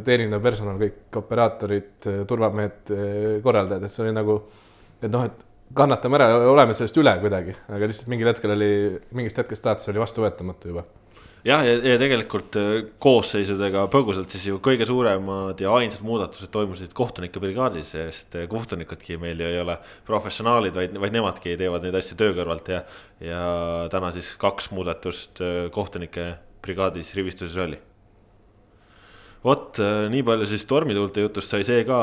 teenindav personal, kõik operaatorid, turvamehed, korraldajad, et see oli nagu, et noh, et kannatame ära, oleme sellest üle kuidagi, aga lihtsalt mingil hetkel oli, mingist hetkest alates oli vastuvõetamatu juba jah, ja, ja, tegelikult äh, koosseisudega põgusalt siis ju kõige suuremad ja ainsad muudatused toimusid kohtunike brigaadis, sest äh, kohtunikudki meil ju ei ole professionaalid, vaid, vaid nemadki teevad neid asju töö kõrvalt ja. ja täna siis kaks muudatust äh, kohtunike brigaadis rivistuses oli. vot nii palju siis tormituulte jutust sai see ka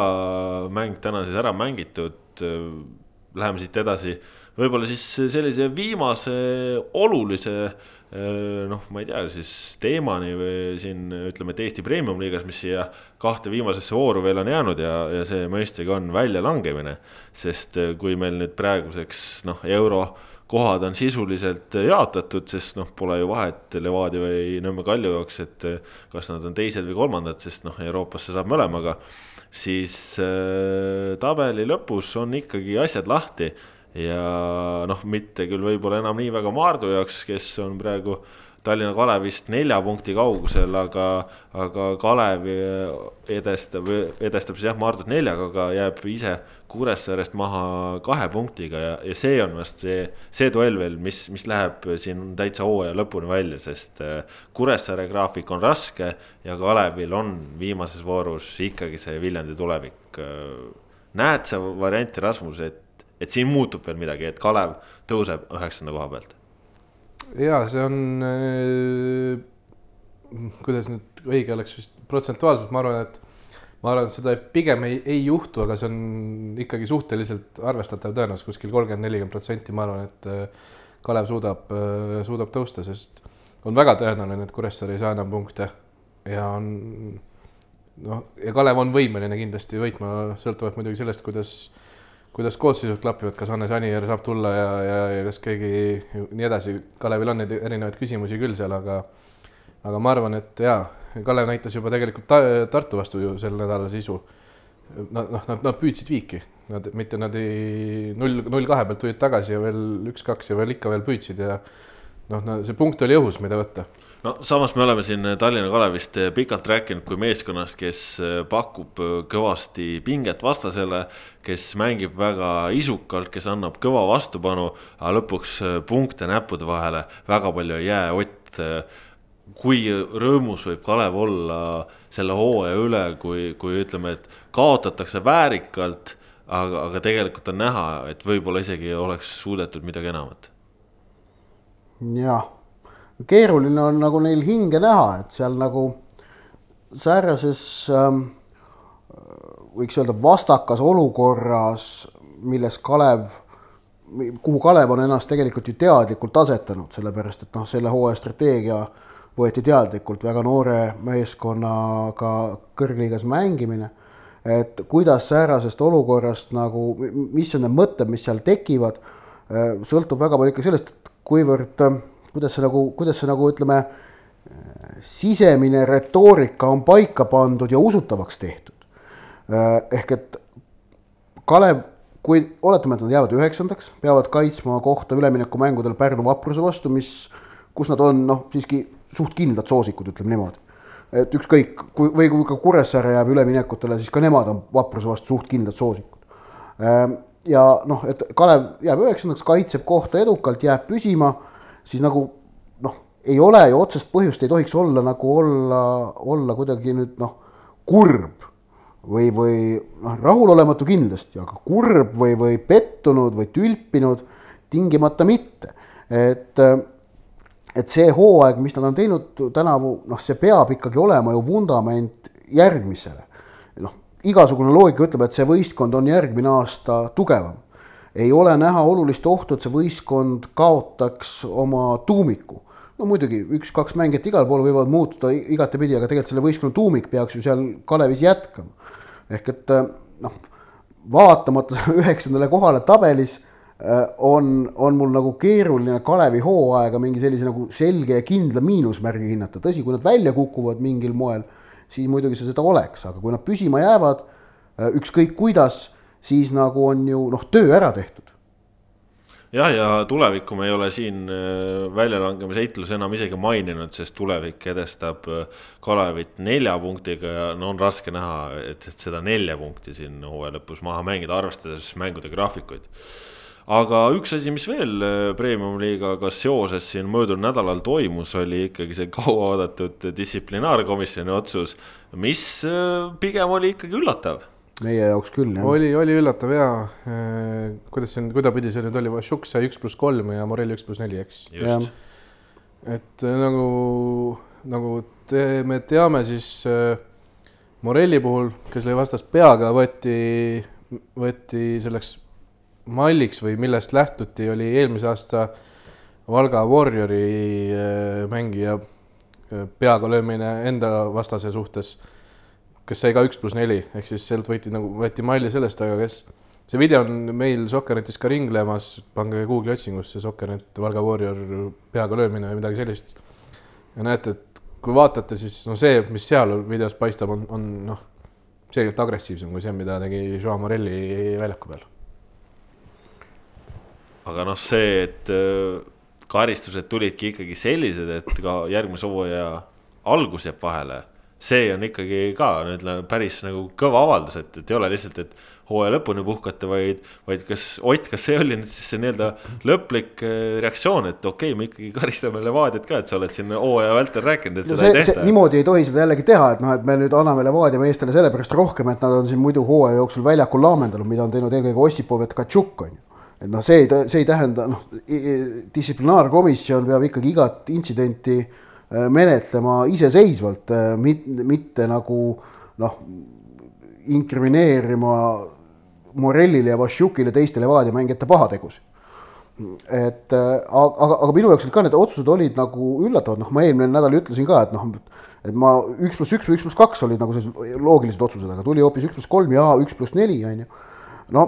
mäng täna siis ära mängitud läheme siit edasi, võib-olla siis sellise viimase olulise noh, ma ei tea, siis teemani või siin ütleme, et Eesti Premium-liigas, mis siia kahte viimasesse vooru veel on jäänud ja, ja see mõistagi on väljalangemine. sest kui meil nüüd praeguseks noh, eurokohad on sisuliselt jaotatud, sest noh, pole ju vahet Levadia või Nõmme Kalju jaoks, et kas nad on teised või kolmandad, sest noh, Euroopasse saab mõlemaga siis äh, tabeli lõpus on ikkagi asjad lahti. Ja noh, mitte küll võib-olla enam nii väga Maardu jaoks, kes on praegu Tallinna Kalevist nelja punkti kaugusel, aga, aga Kalev edestab, edestab siis jah, Maardut neljaga, aga jääb ise Kuressaarest maha kahe punktiga ja, ja see on vast see, see duell veel, mis, mis läheb siin täitsa hooaja lõpuni välja, sest äh, Kuressaare graafik on raske ja Kalevil on viimases voorus ikkagi see Viljandi tulevik. Äh, näed sa varianti, Rasmus, et, et siin muutub veel midagi, et Kalev tõuseb üheksanda koha pealt? Ja see on äh,, kuidas nüüd õige oleks vist protsentuaalselt, ma arvan, et ma arvan, et seda pigem ei, ei juhtu, aga see on ikkagi suhteliselt arvestatav tõenäosus, kuskil kolmkümmend, nelikümmend protsenti, ma arvan, et äh, Kalev suudab, äh, suudab tõusta, sest on väga tõenäoline, et Kuressaare ei saa enam punkte. Ja on noh, ja Kalev on võimeline kindlasti võitma, sõltuvalt muidugi sellest, kuidas kuidas koosseisud klapivad, kas Hannes Anier saab tulla ja, ja, ja kas keegi nii edasi, Kalevil on neid erinevaid küsimusi küll seal, aga aga ma arvan, et jaa, Kalev näitas juba tegelikult ta, Tartu vastu ju sel nädalal sisu. Nad, noh, nad, nad püüdsid viiki, nad, mitte nad ei, null, null kahe pealt tulid tagasi ja veel üks-kaks ja veel ikka veel püüdsid ja noh, no see punkt oli õhus, mida võtta no samas me oleme siin Tallinna Kalevist pikalt rääkinud kui meeskonnast, kes pakub kõvasti pinget vastasele. kes mängib väga isukalt, kes annab kõva vastupanu, aga lõpuks punkte näppude vahele väga palju ei jää, Ott. kui rõõmus võib Kalev olla selle hooaja üle, kui, kui ütleme, et kaotatakse väärikalt, aga, aga tegelikult on näha, et võib-olla isegi oleks suudetud midagi enamat. jah keeruline on nagu neil hinge näha, et seal nagu säärases ähm, võiks öelda vastakas olukorras, milles Kalev, kuhu Kalev on ennast tegelikult ju teadlikult asetanud, sellepärast et noh, selle hooaja strateegia võeti teadlikult väga noore meeskonnaga kõrgliigas mängimine. et kuidas säärasest olukorrast nagu, mis on need mõtted, mis seal tekivad, äh, sõltub väga palju ikka sellest, et kuivõrd kuidas see nagu, kuidas see nagu ütleme, sisemine retoorika on paika pandud ja usutavaks tehtud. ehk et Kalev, kui oletame, et nad jäävad üheksandaks, peavad kaitsma kohta üleminekumängudel Pärnu Vapruse vastu, mis, kus nad on noh, siiski suht kindlad soosikud, ütleme niimoodi. et ükskõik, kui või kui ka Kuressaare jääb üleminekutele, siis ka nemad on Vapruse vastu suht kindlad soosikud. Ehm, ja noh, et Kalev jääb üheksandaks, kaitseb kohta edukalt, jääb püsima, siis nagu noh, ei ole ju otsest põhjust, ei tohiks olla nagu olla, olla kuidagi nüüd noh, kurb või, või noh, rahulolematu kindlasti, aga kurb või, või pettunud või tülpinud tingimata mitte. et, et see hooaeg, mis nad on teinud tänavu, noh, see peab ikkagi olema ju vundament järgmisele. noh, igasugune loogika ütleb, et see võistkond on järgmine aasta tugevam. Ei ole näha olulist ohtu, et see võistkond kaotaks oma tuumiku. no muidugi üks-kaks mängijat igal pool võivad muutuda igatepidi, aga tegelikult selle võistkonna tuumik peaks ju seal Kalevis jätkama. ehk et äh, noh, vaatamata üheksandale kohale tabelis äh, on, on mul nagu keeruline Kalevi hooaega mingi sellise nagu selge ja kindla miinusmärgi hinnata, tõsi, kui nad välja kukuvad mingil moel, siis muidugi see seda oleks, aga kui nad püsima jäävad, äh, ükskõik kuidas, siis nagu on ju noh, töö ära tehtud jah, ja tulevikku me ei ole siin äh, väljalangemise heitlus enam isegi maininud, sest tulevik edestab äh, Kalevit nelja punktiga ja no on raske näha, et, et seda nelja punkti siin hooaja lõpus maha mängida, arvestades mängude graafikuid. aga üks asi, mis veel äh, premium-liigaga seoses siin möödunud nädalal toimus, oli ikkagi see kauaoodatud distsiplinaarkomisjoni otsus, mis pigem oli ikkagi üllatav meie jaoks küll, jah. oli, oli üllatav ja kuidas see, kuidapidi see nüüd oli, Vašuk sai üks pluss kolm ja Morelli üks pluss neli, eks. et äh, nagu, nagu te, me teame, siis äh, Morelli puhul, kes lõi vastast peaga, võeti, võeti selleks malliks või millest lähtuti, oli eelmise aasta Valga Warriori äh, mängija peaga löömine enda vastase suhtes kes sai ka üks pluss neli, ehk siis sealt võeti nagu, võeti malli sellest, aga kes, see video on meil Soccernetis ka ringlemas, pange Google'i otsingusse Soccernet Valga Warrior peaga löömine või midagi sellist. ja näete, et kui vaatate, siis no see, mis seal videos paistab, on, on noh, selgelt agressiivsem kui see, mida tegi Joao Morelli väljaku peal. aga noh, see, et äh, karistused tulidki ikkagi sellised, et ka järgmise hooaja algus jääb vahele see on ikkagi ka nüüd päris nagu kõva avaldus, et, et ei ole lihtsalt, et hooaja lõpuni puhkata, vaid, vaid kas Ott, kas see oli nüüd siis see nii-öelda lõplik äh, reaktsioon, et okei okay,, me ikkagi karistame Levadiat ka, et sa oled siin hooaja vältel rääkinud, et no seda see, ei tehta. niimoodi ei tohi seda jällegi teha, et noh, et me nüüd anname Levadia meestele sellepärast rohkem, et nad on siin muidu hooaja jooksul väljakul laamendanud, mida on teinud eelkõige Ossipov ja Tkatšuk on ju et noh, see ei, see ei tähenda noh, distsiplinaarkomisjon peab ikkagi igat intsidenti Äh, menetlema iseseisvalt, äh, mitte nagu noh, inkrimineerima Morellile ja Vassiukile teiste Levadia mängijate pahategusid. et äh, aga, aga minu jaoks ka need otsused olid nagu üllatavad, noh, ma eelmine nädal ütlesin ka, et noh, et ma üks pluss üks või üks pluss kaks olid nagu sellised loogilised otsused, aga tuli hoopis üks pluss kolm ja üks pluss neli on ju. no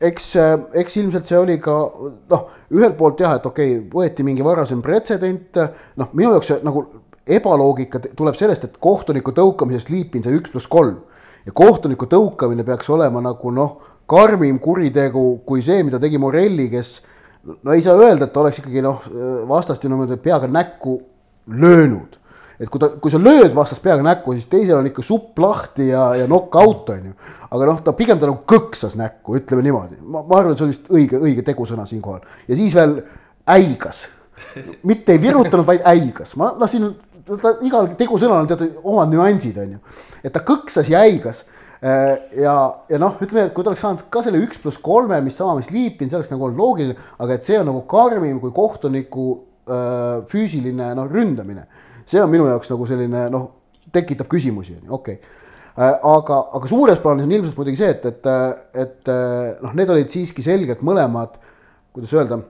eks, eks ilmselt see oli ka noh, ühelt poolt jah, et okei okay,, võeti mingi varasem pretsedent, noh, minu jaoks see nagu ebaloogika tuleb sellest, et kohtuniku tõukamisest liipin see üks pluss kolm. Ja kohtuniku tõukamine peaks olema nagu noh, karmim kuritegu kui see, mida tegi Morelli, kes no ei saa öelda, et ta oleks ikkagi noh, vastast ju niimoodi peaga näkku löönud et kui ta, kui sa lööd vastast peaga näkku, siis teisel on ikka supp lahti ja, ja knock-out on ju. aga noh, ta pigem ta nagu kõksas näkku, ütleme niimoodi, ma, ma arvan, et see oli vist õige, õige tegusõna siinkohal ja siis veel äigas. mitte ei virutanud, vaid äigas, ma noh, siin ta igal tegusõnal on teatud omad nüansid, on ju. et ta kõksas ja äigas äh, ja, ja noh, ütleme, et kui ta oleks saanud ka selle üks pluss kolme, mis sama, mis Liipin, see oleks nagu olnud loogiline, aga et see on nagu karmim kui kohtuniku äh, füüsiline noh, ründamine see on minu jaoks nagu selline noh, tekitab küsimusi, okei okay. Äh, aga, aga suures plaanis on ilmselt muidugi see, et, et, et noh, need olid siiski selgelt mõlemad, kuidas öelda,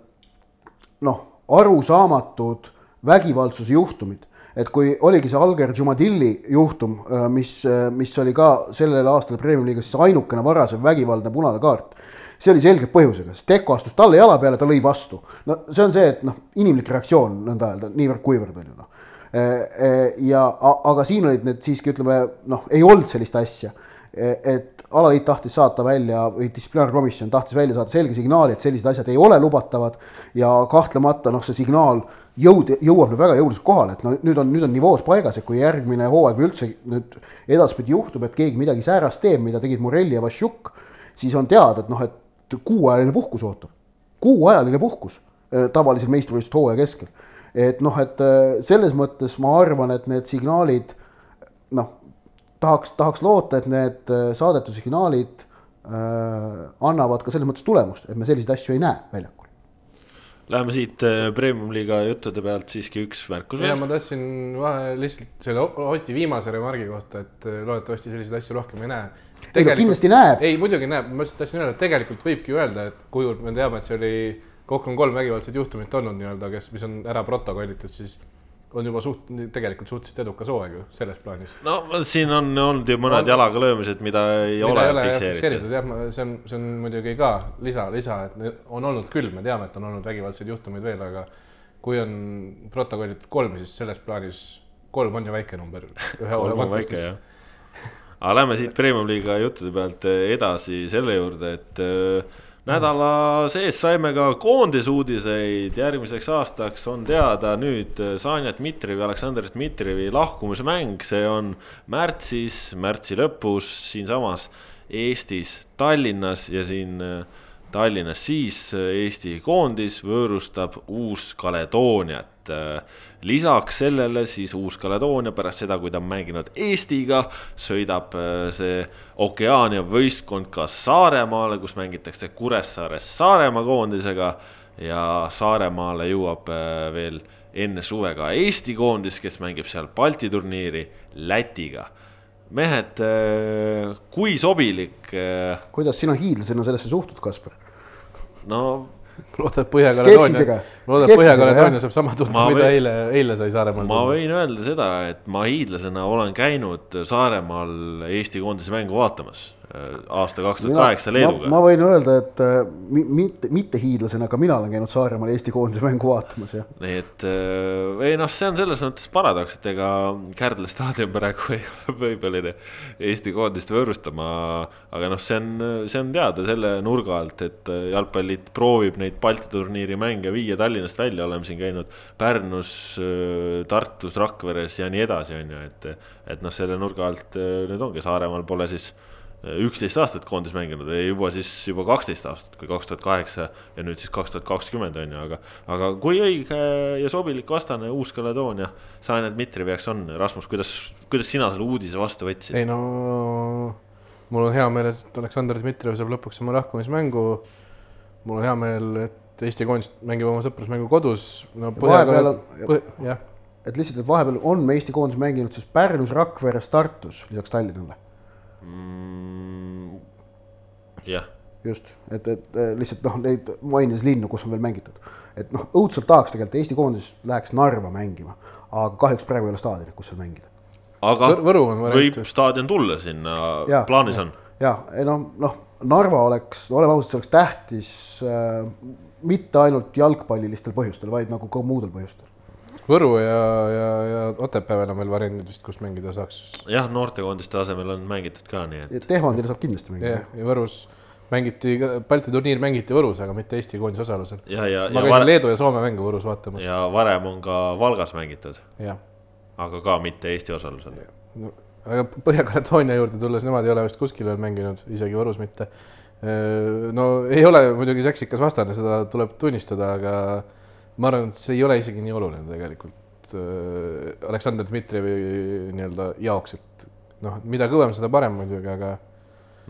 noh, arusaamatud vägivaldsuse juhtumid et kui oligi see Alger Jumadilli juhtum, äh, mis, mis oli ka sellel aastal Premium-liigas siis ainukene varasem vägivaldne punane kaart, see oli selge põhjusega, sest Teko astus talle jala peale, ta lõi vastu. no see on see, et noh, inimlik reaktsioon nõnda öelda, niivõrd-kuivõrd on ju noh Äh, äh, ja aga siin olid need siiski ütleme noh, ei olnud sellist asja. et alaliit tahtis saata välja või distsiplinaarkomisjon tahtis välja saada selge signaali, et sellised asjad ei ole lubatavad ja kahtlemata noh, see signaal jõud, jõuab nüüd väga jõuliselt kohale, et no nüüd on, nüüd on nivoos paigas, et kui järgmine hooaeg või üldse nüüd edaspidi juhtub, et keegi midagi säärast teeb, mida tegid Murelli ja Vassiuk, siis on teada, et noh, et kuuajaline puhkus ootab. kuuajaline puhkus äh, tavalisel meistrivõistluste hooaja keskel. Et noh, et äh, selles mõttes ma arvan, et need signaalid noh, tahaks, tahaks loota, et need äh, saadetud signaalid äh, annavad ka selles mõttes tulemust, et me selliseid asju ei näe väljakul. Läheme siit premium-liiga juttude pealt siiski üks märkus ja ma tahtsin vahe lihtsalt selle Oti viimase remargi kohta, et loodetavasti selliseid asju rohkem ei näe ei no kindlasti näeb. ei, muidugi näeb, ma lihtsalt tahtsin öelda, et tegelikult võibki öelda, et kuivõrd me teame, et see oli, kokku on kolm vägivaldset juhtumit olnud nii-öelda, kes, mis on ära protokollitud, siis on juba suht, tegelikult suhteliselt edukas hooaeg ju selles plaanis. no siin on olnud ju mõned on, jalaga löömised, mida ei mida ole, ole fikseeritud. jah, see on, see on muidugi ka lisa, lisa, et on olnud küll, me teame, et on olnud vägivaldseid juhtumeid veel, aga kui on protokollitud kolm, siis selles plaanis kolm on ju väike number. kolm on väike jah aga lähme siit Premium-liiga juttude pealt eh, edasi selle juurde, et äh, nädala sees saime ka koondisuudiseid, järgmiseks aastaks on teada nüüd Sanja Dmitrijevi, Aleksandr Dmitrijevi lahkumismäng, see on märtsis, märtsi lõpus siinsamas Eestis, Tallinnas ja siin Tallinnas siis Eesti koondis võõrustab Uus-Kaledooniat äh, lisaks sellele siis Uus-Kaledoonia pärast seda, kui ta on mänginud Eestiga, sõidab äh, see Okeaania võistkond ka Saaremaale, kus mängitakse Kuressaares Saaremaa koondisega ja Saaremaale jõuab äh, veel enne suve ka Eesti koondis, kes mängib seal Balti turniiri Lätiga mehed, kui sobilik. kuidas sina hiidlasena sellesse suhtud, Kaspar? No Põhja-Kaledoonia, loodan, et Põhja-Kaledoonia saab sama tunde, mida eile, eile sai Saaremaal. ma võin öelda seda, et ma hiidlasena olen käinud Saaremaal Eesti koondise mängu vaatamas aasta kaks tuhat kaheksa Leeduga. ma võin öelda, et äh, mitte, mitte hiidlasena, aga mina olen käinud Saaremaal Eesti koondise mängu vaatamas, jah. nii et äh, ei noh, see on selles mõttes paradoks, et ega Kärdla staadion praegu ei ole võimeline Eesti koondist võõrustama. aga noh, see on, see on teada selle nurga alt, et jalgpalliliit proovib neid Balti turniiri mänge viia Tallinnast välja, oleme siin käinud Pärnus, Tartus, Rakveres ja nii edasi, on ju, et. et noh, selle nurga alt nüüd ongi, Saaremaal pole siis üksteist aastat koondis mänginud või juba siis juba kaksteist aastat, kui kaks tuhat kaheksa ja nüüd siis kaks tuhat kakskümmend on ju, aga. aga kui õige ja sobilik vastane Uus-Kaledoonia Sanja Dmitrijeviks on, Rasmus, kuidas, kuidas sina selle uudise vastu võtsid? ei no mul on hea meel, et Aleksandr Dmitrijev saab lõpuks oma lahkumismängu. mul on hea meel, et Eesti koondis mängib oma sõprusmängu kodus no,. vahepeal on, et lihtsalt, et vahepeal on Eesti koondis mänginud siis Pärnus, Rakveres, Tartus lisaks Tallinnale mm,. jah. just, et, et lihtsalt noh, neid mainis linnu, kus on veel mängitud, et noh, õudselt tahaks tegelikult Eesti koondis läheks Narva mängima, aga kahjuks praegu ei ole staadionit, kus seal mängida. aga Võr võib staadion tulla sinna, plaanis on? ja, ei noh, noh, Narva oleks, oleme ausad, see oleks tähtis äh, mitte ainult jalgpallilistel põhjustel, vaid nagu ka muudel põhjustel Võru ja, ja, ja Otepääl on veel variandid vist, kus mängida saaks. jah, noortekoondiste asemel on mängitud ka, nii et. Tehvandil saab kindlasti mängida. ja Võrus mängiti, Balti turniir mängiti Võrus, aga mitte Eesti koondise osalusel. ma käisin vare... Leedu ja Soome mängu Võrus vaatamas. ja varem on ka Valgas mängitud. aga ka mitte Eesti osalusel. No, aga Põhja-Kaledoonia juurde tulles, nemad ei ole vist kuskil veel mänginud, isegi Võrus mitte. no ei ole muidugi seksikas vastane, seda tuleb tunnistada, aga ma arvan, et see ei ole isegi nii oluline tegelikult äh, Aleksandr Dmitrijevi nii-öelda jaoks, et noh, mida kõvem, seda parem muidugi, aga.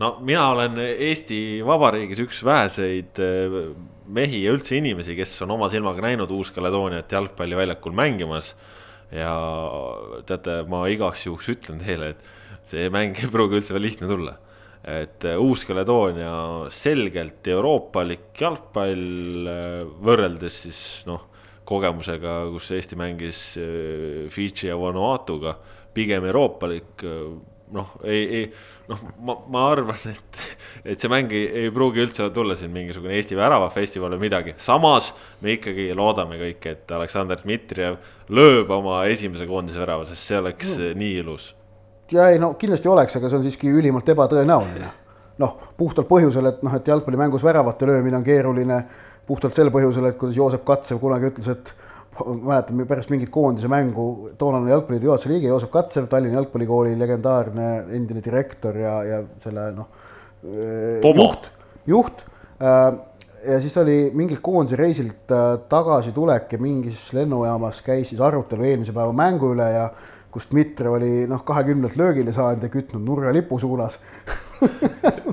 no mina olen Eesti Vabariigis üks väheseid äh, mehi ja üldse inimesi, kes on oma silmaga näinud Uus-Kaledooniat jalgpalliväljakul mängimas. ja teate, ma igaks juhuks ütlen teile, et see mäng ei pruugi üldse veel lihtne tulla et äh, Uus-Kaledoonia selgelt euroopalik jalgpall äh, võrreldes siis noh, kogemusega, kus Eesti mängis äh, Fidži ja Vanuatuga, pigem euroopalik noh, ei, ei noh, ma, ma arvan, et, et see mäng ei, ei pruugi üldse tulla siin mingisugune Eesti väravafestival või midagi. samas me ikkagi loodame kõik, et Aleksandr Dmitrijev lööb oma esimese koondise värava, sest see oleks mm. nii ilus ja ei no kindlasti oleks, aga see on siiski ülimalt ebatõenäoline. noh, puhtalt põhjusel, et noh, et jalgpallimängus väravate löömine on keeruline, puhtalt sel põhjusel, et kuidas Joosep Katsev kunagi ütles, et mäletan pärast mingit koondise mängu, toonane jalgpalliliidu juhatuse liige Joosep Katsev, Tallinna Jalgpallikooli legendaarne endine direktor ja, ja selle noh. juht, juht äh, ja siis oli mingilt koondise reisilt äh, tagasitulek ja mingis lennujaamas käis siis arutelu eelmise päeva mängu üle ja kus Dmitrijev oli noh, kahekümnelt löögile saanud ja kütnud nurgalipu suunas.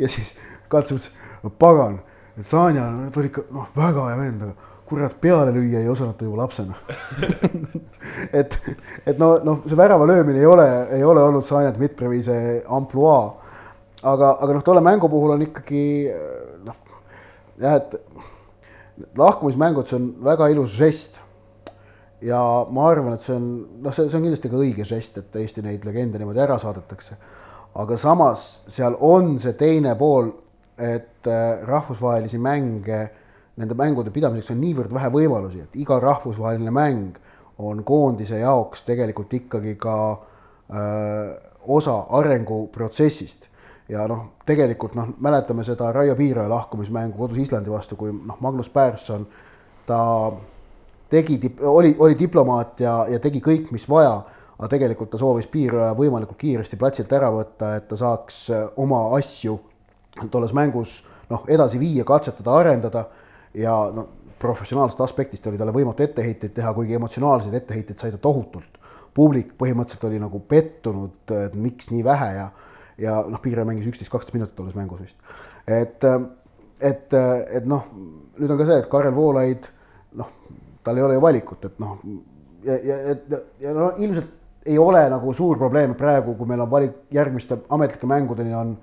Ja siis Kats ütles, no pagan, et Sanja, ta oli ikka noh, väga hea vend, aga kurat, peale lüüa ei osanud ta juba lapsena. Et, et no, noh, see värava löömine ei ole, ei ole olnud Sanja Dmitrijevi see ampluaa. aga, aga noh, tolle mängu puhul on ikkagi noh, jah, et lahkumismängud, see on väga ilus žest ja ma arvan, et see on, noh, see, see on kindlasti ka õige žest, et Eesti neid legende niimoodi ära saadetakse. aga samas seal on see teine pool, et äh, rahvusvahelisi mänge, nende mängude pidamiseks on niivõrd vähe võimalusi, et iga rahvusvaheline mäng on koondise jaoks tegelikult ikkagi ka öö, äh, osa arenguprotsessist ja noh, tegelikult noh, mäletame seda Raio Piiraja lahkumismängu kodus Islandi vastu, kui noh, Magnus Persson ta tegi, oli, oli diplomaat ja, ja tegi kõik, mis vaja, aga tegelikult ta soovis piiraja võimalikult kiiresti platsilt ära võtta, et ta saaks äh, oma asju tolles mängus noh, edasi viia, katsetada, arendada ja noh, professionaalsest aspektist oli talle võimatu etteheiteid teha, kuigi emotsionaalseid etteheiteid sai ta tohutult. publik põhimõtteliselt oli nagu pettunud, et miks nii vähe ja, ja noh, Piiraja mängis üksteist, kaksteist minutit tolles mängus vist. et, et, et noh, nüüd on ka see, et Karel Voolaid tal ei ole ju valikut, et noh, ja, ja, ja, ja no ilmselt ei ole nagu suur probleem praegu, kui meil on valik järgmiste ametlike mängudeni on,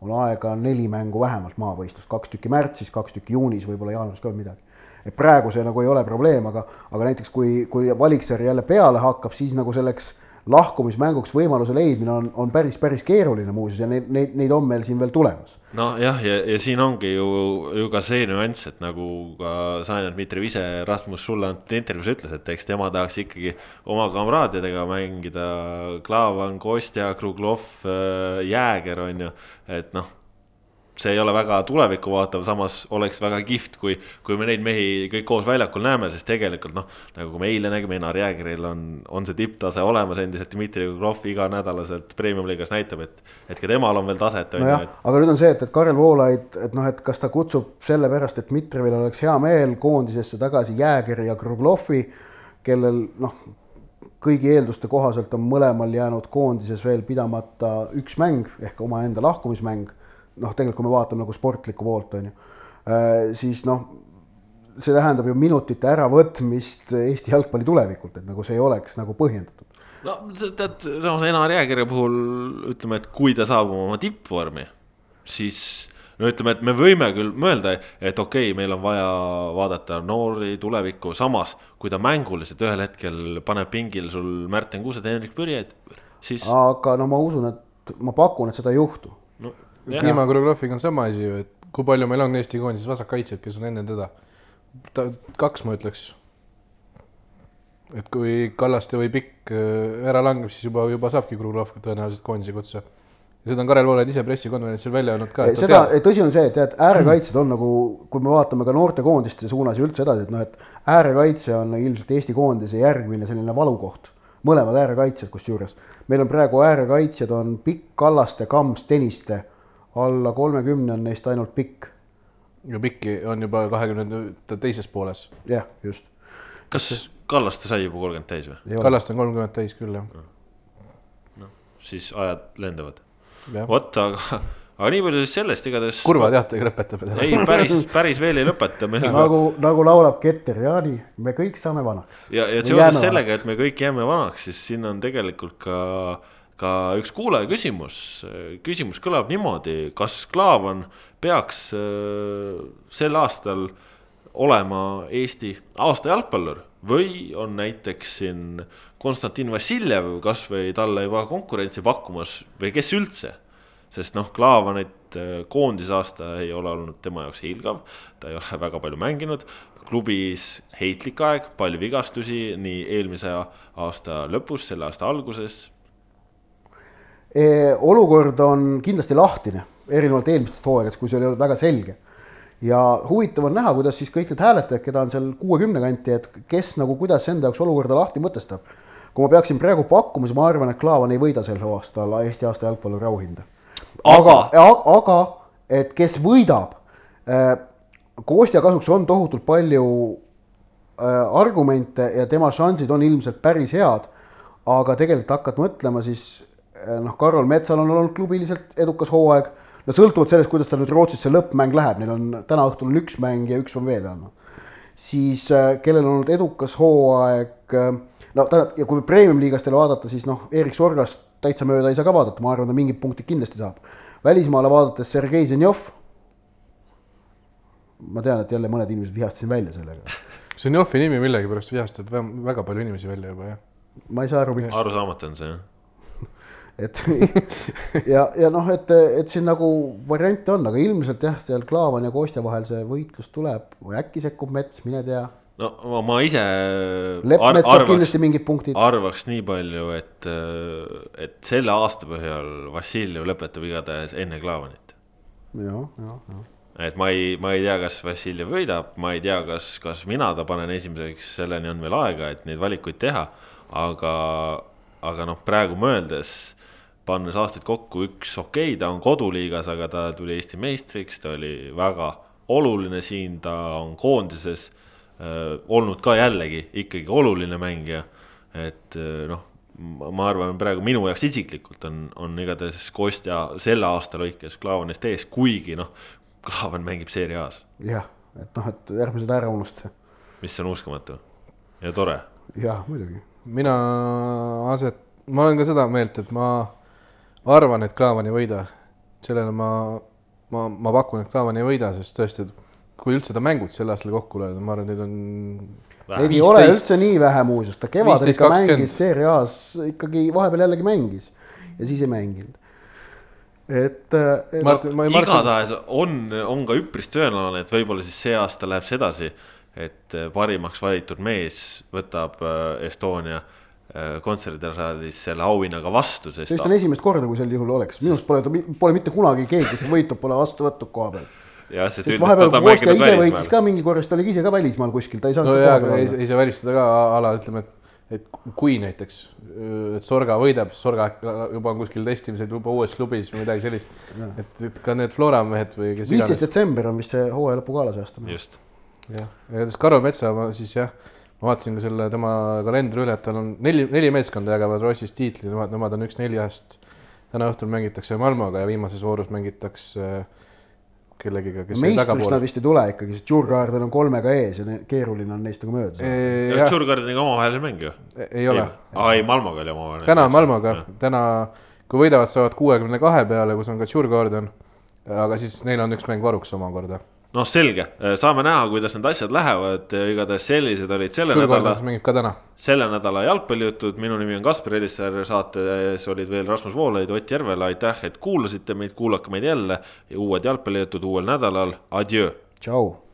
on aega neli mängu vähemalt maavõistlust, kaks tükki märtsis, kaks tükki juunis, võib-olla jaanuaris ka midagi. et praegu see nagu ei ole probleem, aga, aga näiteks kui, kui valiksarja jälle peale hakkab, siis nagu selleks lahkumismänguks võimaluse leidmine on, on päris, päris keeruline muuseas ja neid, neid, neid on meil siin veel tulemas. nojah, ja, ja siin ongi ju, ju ka see nüanss, et nagu ka Sanja Dmitrijev ise Rasmus sulle antud intervjuus ütles, et eks tema tahaks ikkagi oma kamraadidega mängida. Klaavan, Kostja, Kruglov, äh, Jääger on ju, et noh see ei ole väga tulevikku vaatav, samas oleks väga kihvt, kui, kui me neid mehi kõik koos väljakul näeme, sest tegelikult noh, nagu me eile nägime, Enar Jäägeril on, on see tipptase olemas endiselt, Dmitri Krov iganädalaselt Premium-liigas näitab, et, et ka temal on veel taset. nojah, aga nüüd on see, et, et Karel Voolaid, et noh, et kas ta kutsub sellepärast, et Dmitrijevil oleks hea meel koondisesse tagasi Jäägeri ja Kruglovi, kellel noh, kõigi eelduste kohaselt on mõlemal jäänud koondises veel pidamata üks mäng ehk omaenda lahkumismäng noh, tegelikult kui me vaatame nagu sportlikku poolt, on ju, äh, siis noh, see tähendab ju minutite äravõtmist Eesti jalgpalli tulevikult, et nagu see ei oleks nagu põhjendatud. no tead, samas Enar Jäägeri puhul ütleme, et kui ta saabub oma tippvormi, siis no ütleme, et me võime küll mõelda, et okei okay,, meil on vaja vaadata noori tulevikku, samas kui ta mänguliselt ühel hetkel paneb pingil sul Märten Kuused, Hendrik Pürjeid, siis. aga no ma usun, et ma pakun, et seda ei juhtu no Dima koreograafiga on sama asi ju, et kui palju meil on Eesti koondises vasakkaitsjaid, kes on enne teda. ta, kaks ma ütleks. et kui Kallaste või Pikk äh, ära langeb, siis juba, juba saabki Kruglov tõenäoliselt koondise kutse. ja seda on Karel Voolaid ise pressikonverentsil välja öelnud ka. seda, tõsi on see, et tead, äärekaitsjad on nagu, kui me vaatame ka noortekoondiste suunas ja üldse edasi, et noh, et äärekaitse on ilmselt Eesti koondise järgmine selline valukoht. mõlemad äärekaitsjad kusjuures. meil on praegu äärekaitsjad on Pikk, Kallaste, Kams, Tõniste alla kolmekümne on neist ainult pikk. ja pikki on juba kahekümnenda teises pooles. jah, just. kas Kallaste sai juba kolmkümmend täis või? Kallaste on kolmkümmend täis küll, jah. noh, siis ajad lendavad. vot, aga, aga nii palju siis sellest, igatahes. kurva teatega lõpetab. ei, päris, päris veel ei lõpeta. nagu, nagu laulab Keter Jaani, me kõik saame vanaks. ja, ja seoses sellega, et me kõik jääme vanaks, siis siin on tegelikult ka äh, ka üks kuulaja küsimus, küsimus kõlab niimoodi, kas Klaavan peaks äh, sel aastal olema Eesti aasta jalgpallur või on näiteks siin Konstantin Vassiljev kasvõi talle juba konkurentsi pakkumas või kes üldse? sest noh, Klaavanit äh, koondisaasta ei ole olnud tema jaoks hiilgav, ta ei ole väga palju mänginud, klubis heitlik aeg, palju vigastusi nii eelmise aasta lõpus, selle aasta alguses olukord on kindlasti lahtine, erinevalt eelmistest hooaegadest, kui see oli olnud väga selge. ja huvitav on näha, kuidas siis kõik need hääletajad, keda on seal kuuekümne kanti, et kes nagu, kuidas enda jaoks olukorda lahti mõtestab. kui ma peaksin praegu pakkuma, siis ma arvan, et Klaavan ei võida sel aastal Eesti aasta jalgpalluri auhinda. aga, aga, et kes võidab äh,, Kostja kasuks on tohutult palju äh, argumente ja tema šansid on ilmselt päris head aga tegelikult hakkad mõtlema, siis noh, Karol Metsal on olnud klubiliselt edukas hooaeg. no sõltuvalt sellest, kuidas tal nüüd Rootsis see lõppmäng läheb, neil on täna õhtul on üks mäng ja üks on veel on. siis äh, kellel on olnud edukas hooaeg äh,, no tähendab, ja kui premium-liigastele vaadata, siis noh, Erik Sorgast täitsa mööda ei saa ka vaadata, ma arvan, ta mingid punktid kindlasti saab. välismaale vaadates Sergei Zenjov. ma tean, et jälle mõned inimesed vihastasin välja sellega. Zenjovi nimi millegipärast vihastab väga palju inimesi välja juba, jah ma ei saa aru, miks. arusaamatu on see jah et ja, ja noh, et, et siin nagu variante on, aga ilmselt jah, seal Klaavan ja Kostja vahel see võitlus tuleb või äkki sekkub Mets, mine tea. no ma, ma ise. Leppmets saab kindlasti mingid punktid. arvaks nii palju, et, et selle aasta põhjal Vassiljev lõpetab igatahes enne Klaavanit. ja, ja, ja et ma ei, ma ei tea, kas Vassiljev võidab, ma ei tea, kas, kas mina ta panen esimeseks, selleni on veel aega, et neid valikuid teha aga, aga noh, praegu mõeldes, pannes aastaid kokku, üks okei okay,, ta on koduliigas, aga ta tuli Eesti meistriks, ta oli väga oluline siin, ta on koondises äh, olnud ka jällegi ikkagi oluline mängija. et äh, noh, ma arvan, praegu minu jaoks isiklikult on, on igatahes Kostja selle aasta lõikes Klaavanist ees, kuigi noh, Klaavan mängib seeria A-s. jah, et noh, et järgmised ära unustada. mis on uskumatu ja tore. jah, muidugi mina aset-, ma olen ka seda meelt, et ma arvan, et Klaavan ei võida. sellele ma, ma, ma pakun, et Klaavan ei võida, sest tõesti, et kui üldse ta mängud sel aastal kokku lööda, ma arvan, neid on. Neid ei ole üldse nii vähe muuseas, ta kevadel ikka 20. mängis Serie A-s ikkagi vahepeal jällegi mängis ja siis ei mänginud et, et. Martin, ma ei Martin... igatahes on, on ka üpris tõenäoline, et võib-olla siis see aasta läheb sedasi et äh, parimaks valitud mees võtab äh, Estonia äh, kontserdisaalis selle auhinnaga vastu, sest. see vist on esimest korda, kui sel juhul oleks, minu arust pole, pole mitte kunagi keegi, kes võitu pole vastu võtnud koha peal. jah, sest üldiselt vahepeal, kui Kostja ise võitis ka mingi korra, siis ta oli ise ka välismaal kuskil, ta ei saanud. no jaa, aga ei, ei saa välistada ka ala, ütleme, et et kui näiteks, et Sorga võidab, Sorga juba on kuskil testimisel juba uues klubis või midagi sellist. et, et ka need Flora mehed või kes. viisteist detsember on vist see hooaja lõpu aasta. just jah, igatahes Karol Metsa ma siis jah, ma vaatasin ka selle tema kalendri üle, et tal on neli, neli meeskonda jagavad Rootsis tiitli, nemad, nemad on üks neljast. täna õhtul mängitakse Malmoga ja viimases voorus mängitakse kellegiga, kes meistriks nad vist ei tule ikkagi, sest Djurgården on kolmega ees ja keeruline on neist nagu mööda saada. Djurgårdeniga omavaheline mäng ju. ei ole. aa ei, Malmoga oli omavaheline. täna on Malmoga, täna, kui võidavad, saavad kuuekümne kahe peale, kus on ka Djurgården. aga siis neil on üks mäng varuks omakorda noh, selge, saame näha, kuidas need asjad lähevad, igatahes sellised olid selle nädala. mängib ka täna. selle nädala jalgpallijutud, minu nimi on Kaspar Elissaar, saates olid veel Rasmus Voolaid, Ott Järvela, aitäh, et kuulasite meid, kuulake meid jälle. uued jalgpallijutud uuel nädalal, adjöö. tšau